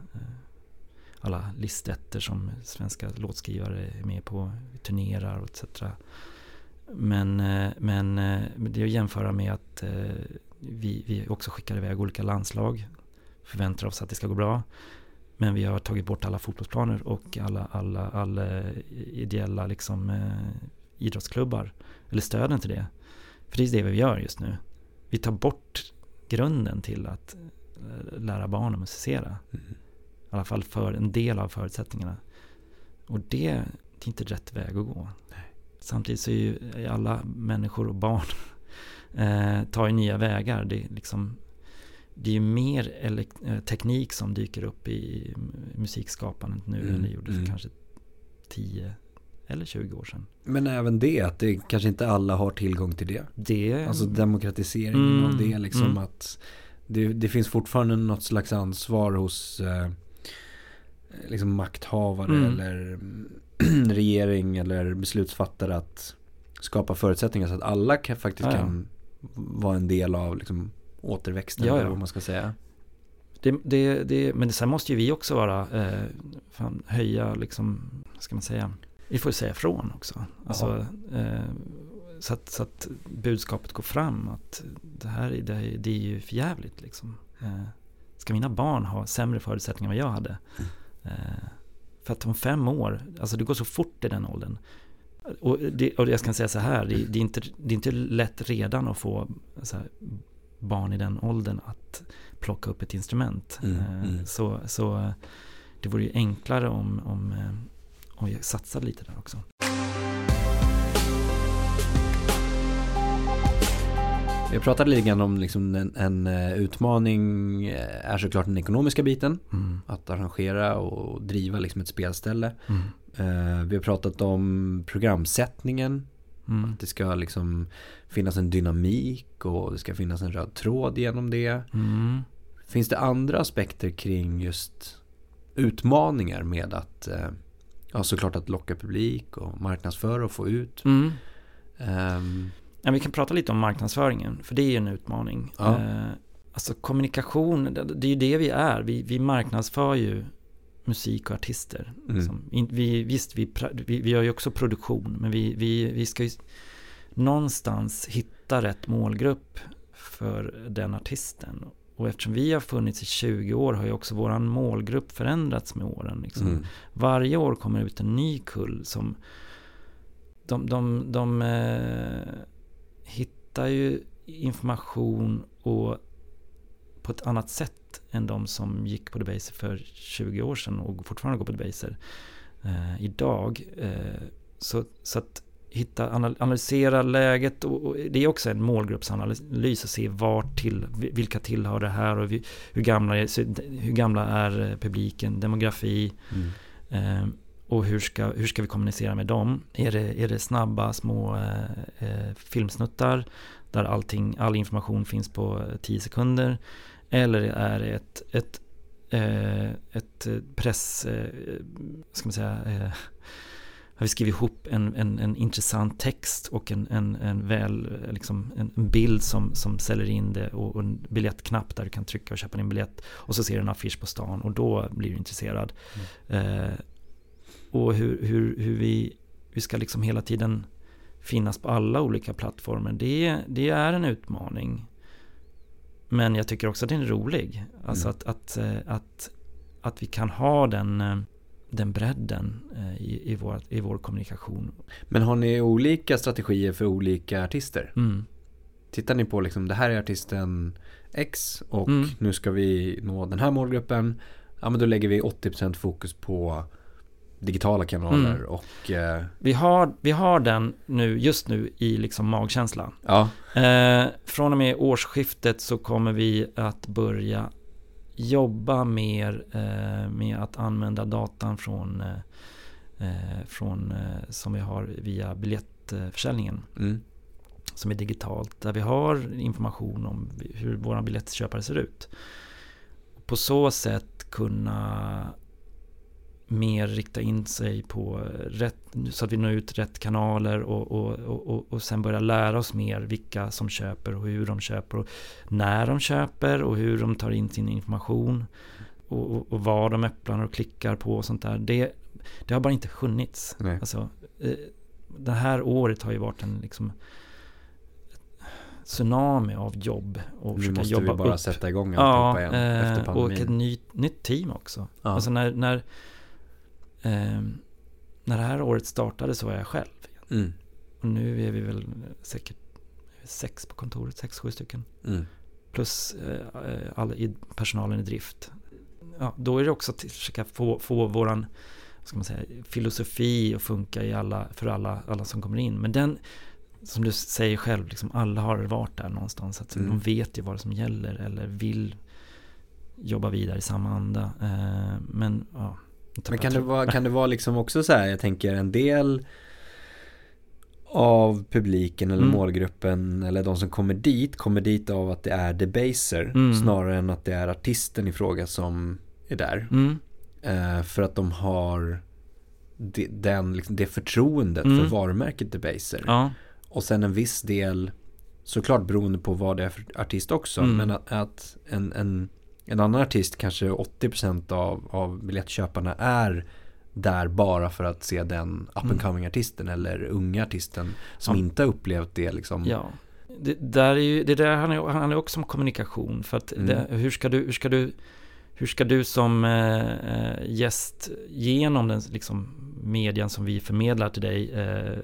Alla listetter som svenska låtskrivare är med på, turnerar och etc. Men, eh, men eh, det är att jämföra med att eh, vi, vi också skickar iväg olika landslag. Förväntar oss att det ska gå bra. Men vi har tagit bort alla fotbollsplaner och alla, alla, alla ideella liksom, idrottsklubbar. Eller stöden till det. För det är det vi gör just nu. Vi tar bort grunden till att lära barn att musicera. Mm. I alla fall för en del av förutsättningarna. Och det, det är inte rätt väg att gå. Samtidigt så är ju alla människor och barn eh, tar ju nya vägar. Det är, liksom, det är ju mer eh, teknik som dyker upp i musikskapandet nu Mm, än det gjorde för mm. kanske 10 eller 20 år sedan. Men även det, att det kanske inte alla har tillgång till det. Det, Alltså demokratiseringen Mm, av det liksom mm. att det, det finns fortfarande något slags ansvar hos eh, liksom makthavare Mm. eller mm, regering eller beslutsfattare att skapa förutsättningar så att alla kan, faktiskt Ja, ja. kan vara en del av liksom, återväxten Ja, eller vad man ska säga. det, det, det, men sen måste ju vi också vara, eh, fan, höja liksom, vad ska man säga, vi får säga ifrån också. Alltså, eh, så, att, så att budskapet går fram att det här, är- det, här, det är ju för jävligt liksom. Eh, ska mina barn ha sämre förutsättningar än vad jag hade? Eh, för att om fem år, alltså det går så fort i den åldern. Och, det, och jag ska säga så här, det, det, är inte, det är inte lätt redan att få här, barn i den åldern att plocka upp ett instrument. Mm, Eh, mm. Så, så det vore ju enklare om, om, eh, om vi satsade lite där också. Vi pratade lite grann om liksom en, en eh, utmaning eh, är såklart den ekonomiska biten. Mm. Att arrangera och driva liksom ett spelställe. Mm. Eh, vi har pratat om programsättningen. Mm. Det ska liksom finnas en dynamik och det ska finnas en röd tråd genom det. Mm. Finns det andra aspekter kring just utmaningar med att ja, såklart att locka publik och marknadsföra och få ut. Mm. Ja, vi kan prata lite om marknadsföringen, för det är ju en utmaning. Ja. Eh, alltså kommunikation, det, är ju det vi är. Vi, vi marknadsför ju musik och artister. Mm. Som, in, vi, visst, vi, vi, vi gör ju också produktion, men vi, vi, vi ska ju någonstans hitta rätt målgrupp för den artisten. Och eftersom vi har funnits i 20 år har ju också våran målgrupp förändrats med åren. Liksom. mm. Varje år kommer ut en ny kull som de, de, de eh, hittar ju information och på ett annat sätt än de som gick på Debaser för 20 år sedan och fortfarande går på Debaser eh, idag. Eh, så, så att hitta, anal- analysera läget och, och det är också en målgruppsanalys att se vart till, vilka tillhör det här och hur gamla är, hur gamla är eh, publiken, demografi, Mm. Eh, och hur ska, hur ska vi kommunicera med dem? Är det, är det snabba små eh, eh, filmsnuttar där allting, all information finns på eh, 10 sekunder? Eller är det ett, ett, eh, ett press, eh, ska man säga, eh, har vi skrivit ihop en, en, en intressant text och en, en, en väl, liksom en bild som, som säljer in det och, och en biljettknapp där du kan trycka och köpa din biljett och så ser du en affisch på stan och då blir du intresserad. Eh, och hur, hur, hur vi, vi ska liksom hela tiden finnas på alla olika plattformar. Det, det är en utmaning. Men jag tycker också att den är rolig. Alltså Mm. att, att, eh, att, att vi kan ha den, eh, den bredden eh, i, i, vår, i vår kommunikation. Men har ni olika strategier för olika artister? Mm. Tittar ni på liksom, det här är artisten X och Mm. nu ska vi nå den här målgruppen. Ja men då lägger vi 80% fokus på digitala kanaler Mm. och eh, Vi, har, vi har den nu, just nu i liksom magkänsla. ja. Eh, från och med årsskiftet så kommer vi att börja jobba mer eh, med att använda datan från, eh, eh, från eh, som vi har via biljettförsäljningen Mm. som är digitalt där vi har information om hur våra biljettköpare ser ut. På så sätt kunna mer rikta in sig på rätt, så att vi når ut rätt kanaler och, och, och, och, sen börja lära oss mer vilka som köper och hur de köper och när de köper och hur de tar in sin information och, och, vad de öppnar och klickar på och sånt där. Det, det har bara inte funnits. Nej. Alltså, eh, det här året har ju varit en liksom tsunami av jobb och Nu måste jobba vi bara upp. sätta igång Ja, alltihopa igen efter eh, och pandemin. ett ny, nytt team också. Ja. Alltså när, när, eh, när det här året startade så var jag själv. Mm. Och nu är vi väl säkert sex på kontoret, sex, sju stycken. Mm. Plus eh, all i personalen i drift. Ja, då är det också att försöka få, få våran ska man säga, filosofi att funka i alla, för alla, alla som kommer in. Men den, som du säger själv, liksom alla har varit där någonstans. Att Mm. De vet ju vad som gäller eller vill jobba vidare i samma anda. Eh, men ja. Men kan det, vara, kan det vara liksom också så här, jag tänker en del av publiken eller Mm. målgruppen eller de som kommer dit kommer dit av att det är debaser Mm. snarare än att det är artisten i fråga som är där. Mm, Eh, för att de har det, den, liksom, det förtroendet Mm. för varumärket debaser. ja, Och sen en viss del, såklart beroende på vad det är för artist också, Mm. men att, att en, en, en annan artist, kanske 80% av, av biljettköparna är där bara för att se den up and Mm. coming artisten eller unga artisten som Ja. inte har upplevt det liksom. ja. Det, där är ju, det där handlar handlar också om kommunikation. För att Mm. det, hur, ska du, hur, ska du, hur ska du som eh, eh, gäst genom den liksom, median som vi förmedlar till dig eh,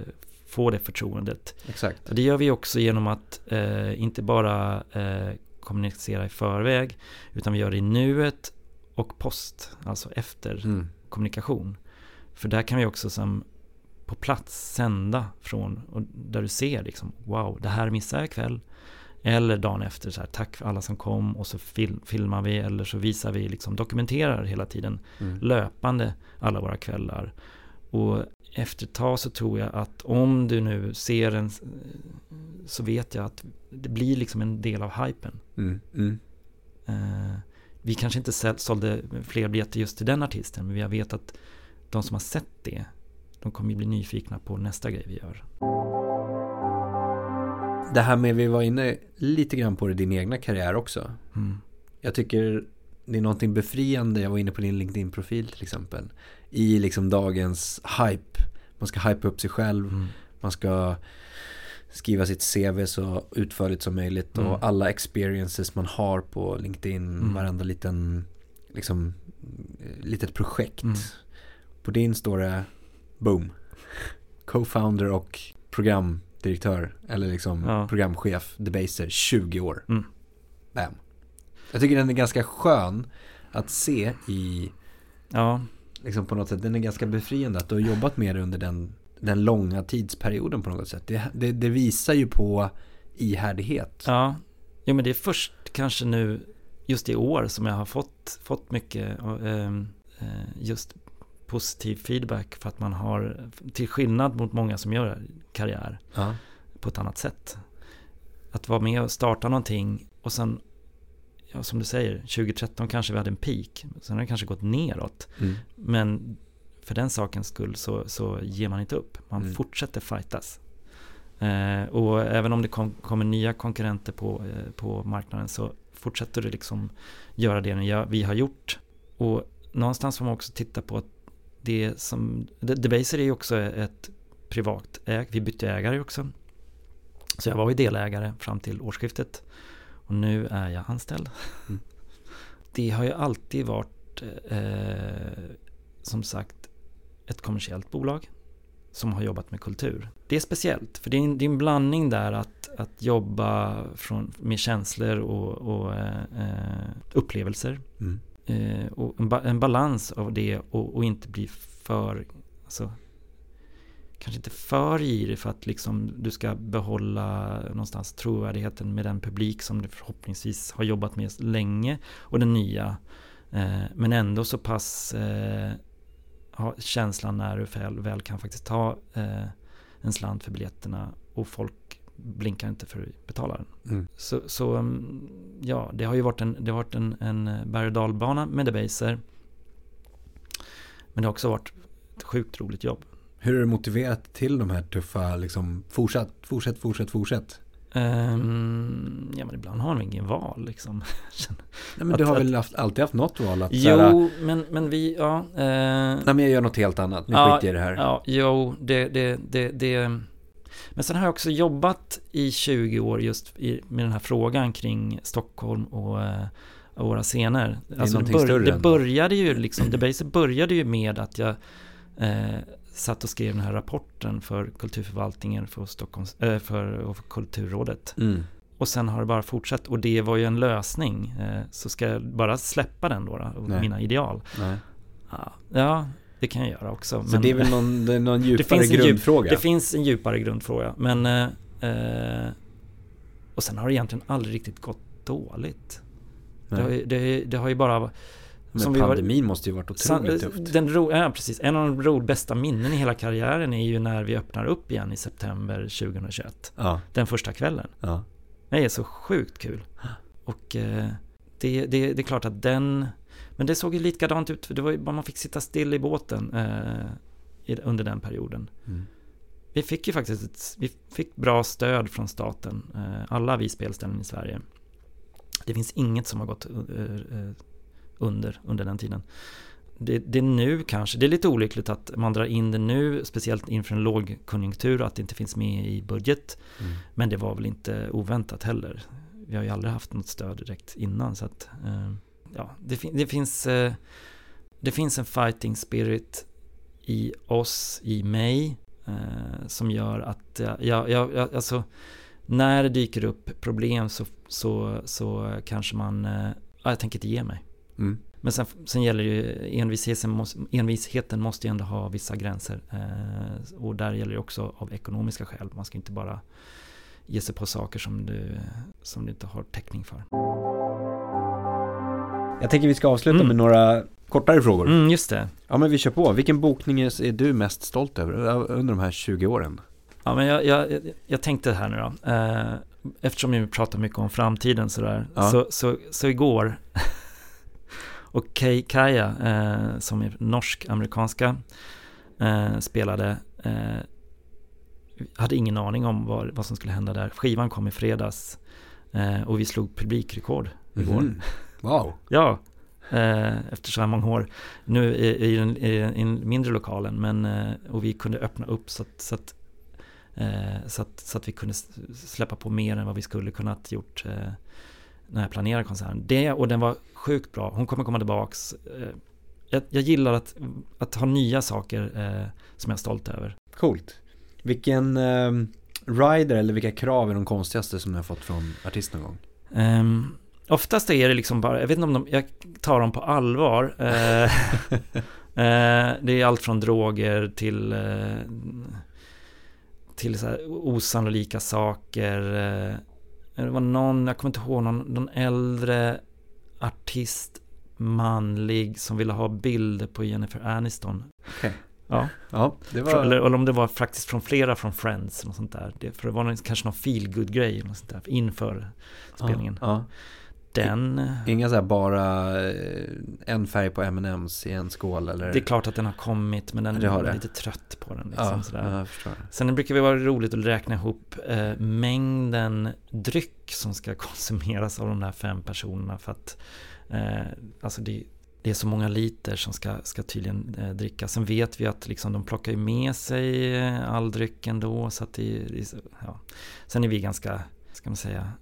få det förtroendet? Exakt. Det gör vi också genom att eh, inte bara eh, kommunicera i förväg utan vi gör det i nuet och post, alltså efter Mm. kommunikation. För där kan vi också som på plats sända från, och där du ser liksom, wow, det här missade jag ikväll. Eller dagen efter, så här, tack för alla som kom och så fil- filmar vi eller så visar vi, liksom dokumenterar hela tiden Mm. löpande alla våra kvällar. Och efter ett tag så tror jag att om du nu ser en så vet jag att det blir liksom en del av hypen. Mm. Mm. Eh, vi kanske inte sålde fler biljetter just till den artisten, men jag vet att de som har sett det, de kommer ju bli nyfikna på nästa grej vi gör. Det här med, vi var inne lite grann på det, din egna karriär också. Mm. Jag tycker det är någonting befriande, jag var inne på din LinkedIn-profil till exempel. I liksom dagens hype. Man ska hypa upp sig själv, Mm. man ska skriva sitt CV så utförligt som möjligt Mm. och alla experiences man har på LinkedIn, Mm. varenda liten, liksom, litet projekt. Mm. På din står det, boom, co-founder och programdirektör, eller liksom Ja. programchef, Debaser, 20 år. Mm. Bam. Jag tycker den är ganska skön att se i, Ja, liksom på något sätt, den är ganska befriande att du har jobbat med det under den, den långa tidsperioden på något sätt. Det, det, det visar ju på ihärdighet. ja. Jo, men det är först kanske nu, just i år, som jag har fått, fått mycket ehm, eh, just positiv feedback för att man har, till skillnad mot många som gör karriär, Ja. på ett annat sätt. Att vara med och starta någonting och sen, ja, som du säger, 2013 kanske vi hade en peak. Sen har det kanske gått neråt. Mm. Men för den sakens skull så, så ger man inte upp. Man Mm. fortsätter fightas. Eh, och även om det kom, kommer nya konkurrenter på, eh, på marknaden så fortsätter du liksom göra det vi har gjort. Och någonstans får man också titta på att det som, Debaser är ju också ett privat äg, vi bytte ägare också. Så jag var ju delägare fram till årsskiftet. Och nu är jag anställd. Mm. Det har ju alltid varit eh, som sagt ett kommersiellt bolag som har jobbat med kultur. Det är speciellt, för det är en, det är en blandning där att, att jobba från, med känslor och, och eh, upplevelser. Mm. Eh, och en, ba, en, balans av det och, och, inte bli för, alltså, kanske inte för girig för att liksom du ska behålla någonstans trovärdigheten med den publik som du förhoppningsvis har jobbat med länge och den nya. Eh, men ändå så pass eh, ha känslan när du väl, väl kan faktiskt ta eh, en slant för biljetterna och folk blinkar inte för att betala den. Mm. Så, så, mm, ja, det har ju varit en, det har varit en, en berg och dalbana med Debaser. Men det har också varit ett sjukt roligt jobb. Hur är du motiverat till de här tuffa, liksom, fortsätt, fortsätt, fortsätt, fortsätt? Um, ja men ibland har man ingen val liksom. Nej, men du har väl haft, alltid haft något val? Att, jo, såhär, men, men vi, ja. Uh, nej men jag gör något helt annat, nu ja, skiter i det här. Ja, jo, det, det, det, det. Men sen har jag också jobbat i 20 år just i, med den här frågan kring Stockholm och, uh, och våra scener. Det, alltså, det, bör, det började ju liksom, det började ju med att jag uh, satt och skrev den här rapporten för kulturförvaltningen för, Stockholms, äh, för, för Kulturrådet. Mm. Och sen har det bara fortsatt och det var ju en lösning. Eh, så ska jag bara släppa den då, då mina ideal? Nej. Ja, det kan jag göra också. Så men, det är väl någon, det är någon djupare det grundfråga? Djup, det finns en djupare grundfråga. Men, eh, eh, och sen har det egentligen aldrig riktigt gått dåligt. Det, det, det, har ju bara men som pandemin var, måste ju varit otroligt tufft. Den ro, ja, precis. En av de ro, bästa minnen i hela karriären är ju när vi öppnar upp igen i september 2021. Ja. Den första kvällen. Ja. Det är så sjukt kul. Och eh, det, det, det är klart att den... Men det såg ju likadant ut. Det var ju bara man fick sitta still i båten eh, under den perioden. Mm. Vi fick ju faktiskt ett, vi fick bra stöd från staten. Eh, alla vi spelställen i Sverige. Det finns inget som har gått eh, eh under, under den tiden. Det, det, är nu kanske, det är lite olyckligt att man drar in det nu, speciellt inför en lågkonjunktur, att det inte finns med i budget. Mm. Men det var väl inte oväntat heller. Vi har ju aldrig haft något stöd direkt innan, så att eh, ja, det, det, finns, eh, det finns en fighting spirit i oss, i mig, eh, som gör att jag, jag, jag, alltså, när det dyker upp problem så, så, så kanske man, ja, jag tänker inte ge mig. Mm. Men sen, sen gäller ju envisheten måste, envisheten måste ju ändå ha vissa gränser. Eh, och där gäller det också av ekonomiska skäl. Man ska inte bara ge sig på saker som du, som du inte har täckning för. Jag tänker vi ska avsluta mm. med några kortare frågor. Mm, just det. Ja men vi kör på. Vilken bokning är du mest stolt över under de här 20 åren? Ja men jag, jag, jag tänkte här nu då. Eh, eftersom vi pratar mycket om framtiden sådär. Ja. Så, så, så igår och Kay Kaya, eh, som är norsk-amerikanska, eh, spelade, eh, hade ingen aning om vad, vad som skulle hända där. Skivan kom i fredags eh, och vi slog publikrekord igår. Mm. Wow! ja, eh, efter så här många år. Nu i, den, i, i en mindre lokalen, men eh, och vi kunde öppna upp så att, så att så att, så att vi kunde släppa på mer än vad vi skulle kunnat gjort när jag planerade konserten. Det och den var sjukt bra. Hon kommer komma tillbaks. Eh, jag, jag gillar att, att ha nya saker eh, som jag är stolt över. Coolt. Vilken eh, rider eller vilka krav är de konstigaste som ni har fått från artist någon gång? Um, oftast är det liksom bara, jag vet inte om de, jag tar dem på allvar. Uh, uh, det är allt från droger till uh, till så här osannolika saker. Det var någon, jag kommer inte ihåg, någon, någon äldre artist, manlig, som ville ha bilder på Jennifer Aniston. Okay. Ja. ja det var... eller, eller, om det var faktiskt från flera från Friends, eller sånt där. Det, för det var någon, kanske någon feelgood grej inför spelningen. Ja, ja. Den... Inga så här bara eh, en färg på M&M's i en skål eller? Det är klart att den har kommit men den är lite trött på den. Liksom, ja, sådär. Sen brukar det vara roligt att räkna ihop eh, mängden dryck som ska konsumeras av de där fem personerna för att eh, alltså det, det, är så många liter som ska, ska tydligen eh, drickas. Sen vet vi att liksom, de plockar med sig all dryck ändå så att det, det ja. Sen är vi ganska, ska man säga,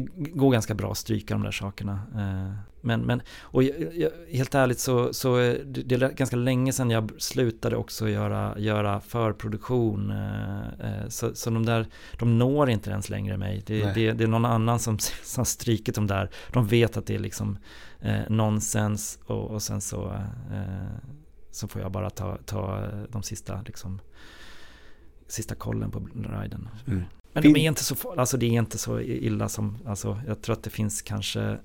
det går ganska bra att stryka de där sakerna. Eh, men, men och jag, helt ärligt så, så det är ganska länge sedan jag slutade också göra, göra förproduktion. Eh, så, så de där, de når inte ens längre mig. Det, det, det är någon annan som, som strykit de där. De vet att det är liksom eh, nonsens och, och sen så, eh, så får jag bara ta, ta de sista liksom sista kollen på riden. Mm. Men de är inte så, alltså det är inte så illa som, alltså jag tror att det finns kanske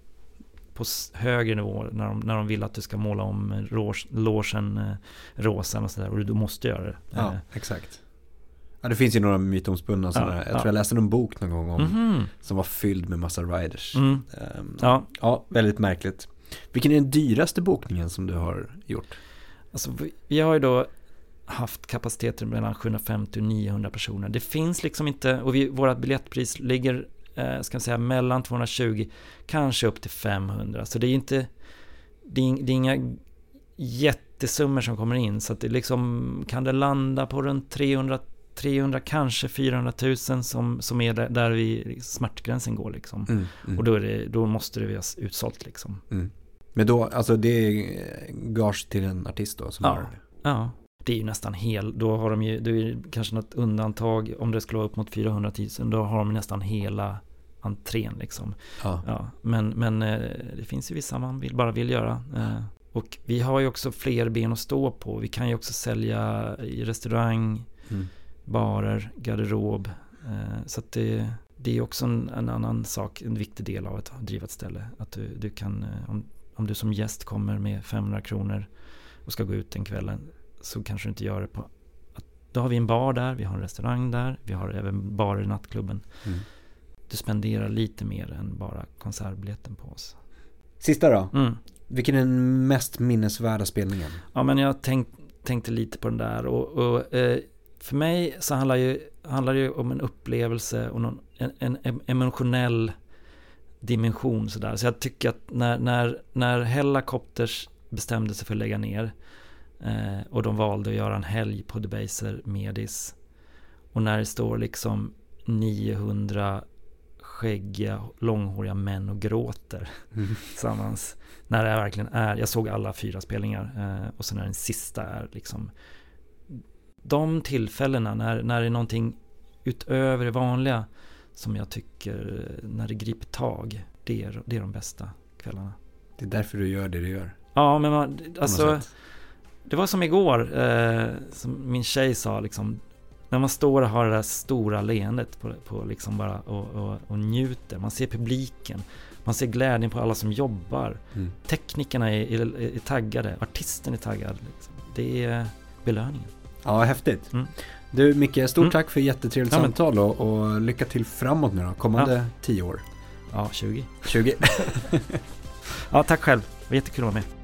på högre nivå när de, när de vill att du ska måla om logen eh, rosa och sådär och du måste göra det. Ja, eh. exakt. Ja, det finns ju några mytomspunna sådana. Ja, jag tror ja. jag läste någon bok någon gång om, mm som var fylld med massa riders. Mm. Um, ja. ja, väldigt märkligt. Vilken är den dyraste bokningen som du har gjort? Alltså, vi har ju då haft kapaciteter mellan 750 och 900 personer. Det finns liksom inte, och vi, våra biljettpris ligger, eh, ska säga, mellan 220, kanske upp till 500. Så det är inte, det är, det är inga jättesummor som kommer in. Så att det liksom, kan det landa på runt 300 300, kanske 400 000 som, som är där, där vi, smärtgränsen går liksom. Mm, mm. Och då, det, då måste det vara utsålt liksom. Mm. Men då, alltså det är gage till en artist då? Som ja, har... ja det är ju nästan hel, då har de ju, det är kanske något undantag, om det skulle vara upp mot 400 000, då har de nästan hela entrén liksom. Ja. ja men, men eh, det finns ju vissa man vill, bara vill göra. Eh, och vi har ju också fler ben att stå på. Vi kan ju också sälja i restaurang, mm. barer, garderob. Eh, så att det, det är också en, en, annan sak, en viktig del av att driva ett ställe. Att du, du kan, om, om du som gäst kommer med 500 kronor och ska gå ut den kvällen så kanske du inte gör det på... Då har vi en bar där, vi har en restaurang där, vi har även bar i nattklubben. Mm. Du spenderar lite mer än bara konsertbiljetten på oss. Sista då? Mm. Vilken är den mest minnesvärda spelningen? Ja, men jag tänk, tänkte lite på den där och, och eh, för mig så handlar, ju, handlar det ju om en upplevelse och någon, en, en, en emotionell dimension sådär. Så jag tycker att när, när, när Hellacopters bestämde sig för att lägga ner Eh, och de valde att göra en helg på Debaser Medis. Och när det står liksom 900 skäggiga, långhåriga män och gråter mm. tillsammans. När det verkligen är, jag såg alla fyra spelningar eh, och sen när den sista är liksom de tillfällena när, när det är någonting utöver det vanliga som jag tycker när det griper tag, det är, det är de bästa kvällarna. Det är därför du gör det du gör. Ja, men man, alltså det var som igår, eh, som min tjej sa liksom, när man står och har det där stora leendet på, på liksom bara och, och, och, njuter. Man ser publiken, man ser glädjen på alla som jobbar. Mm. Teknikerna är, är, är, taggade, artisten är taggad. Liksom. Det är belöningen. Ja, häftigt. Mm. Du Micke, stort mm. tack för jättetrevligt ja, samtal och, och, lycka till framåt nu då, kommande ja. tio år. Ja, 20. 20. ja, tack själv. Det var jättekul att vara med.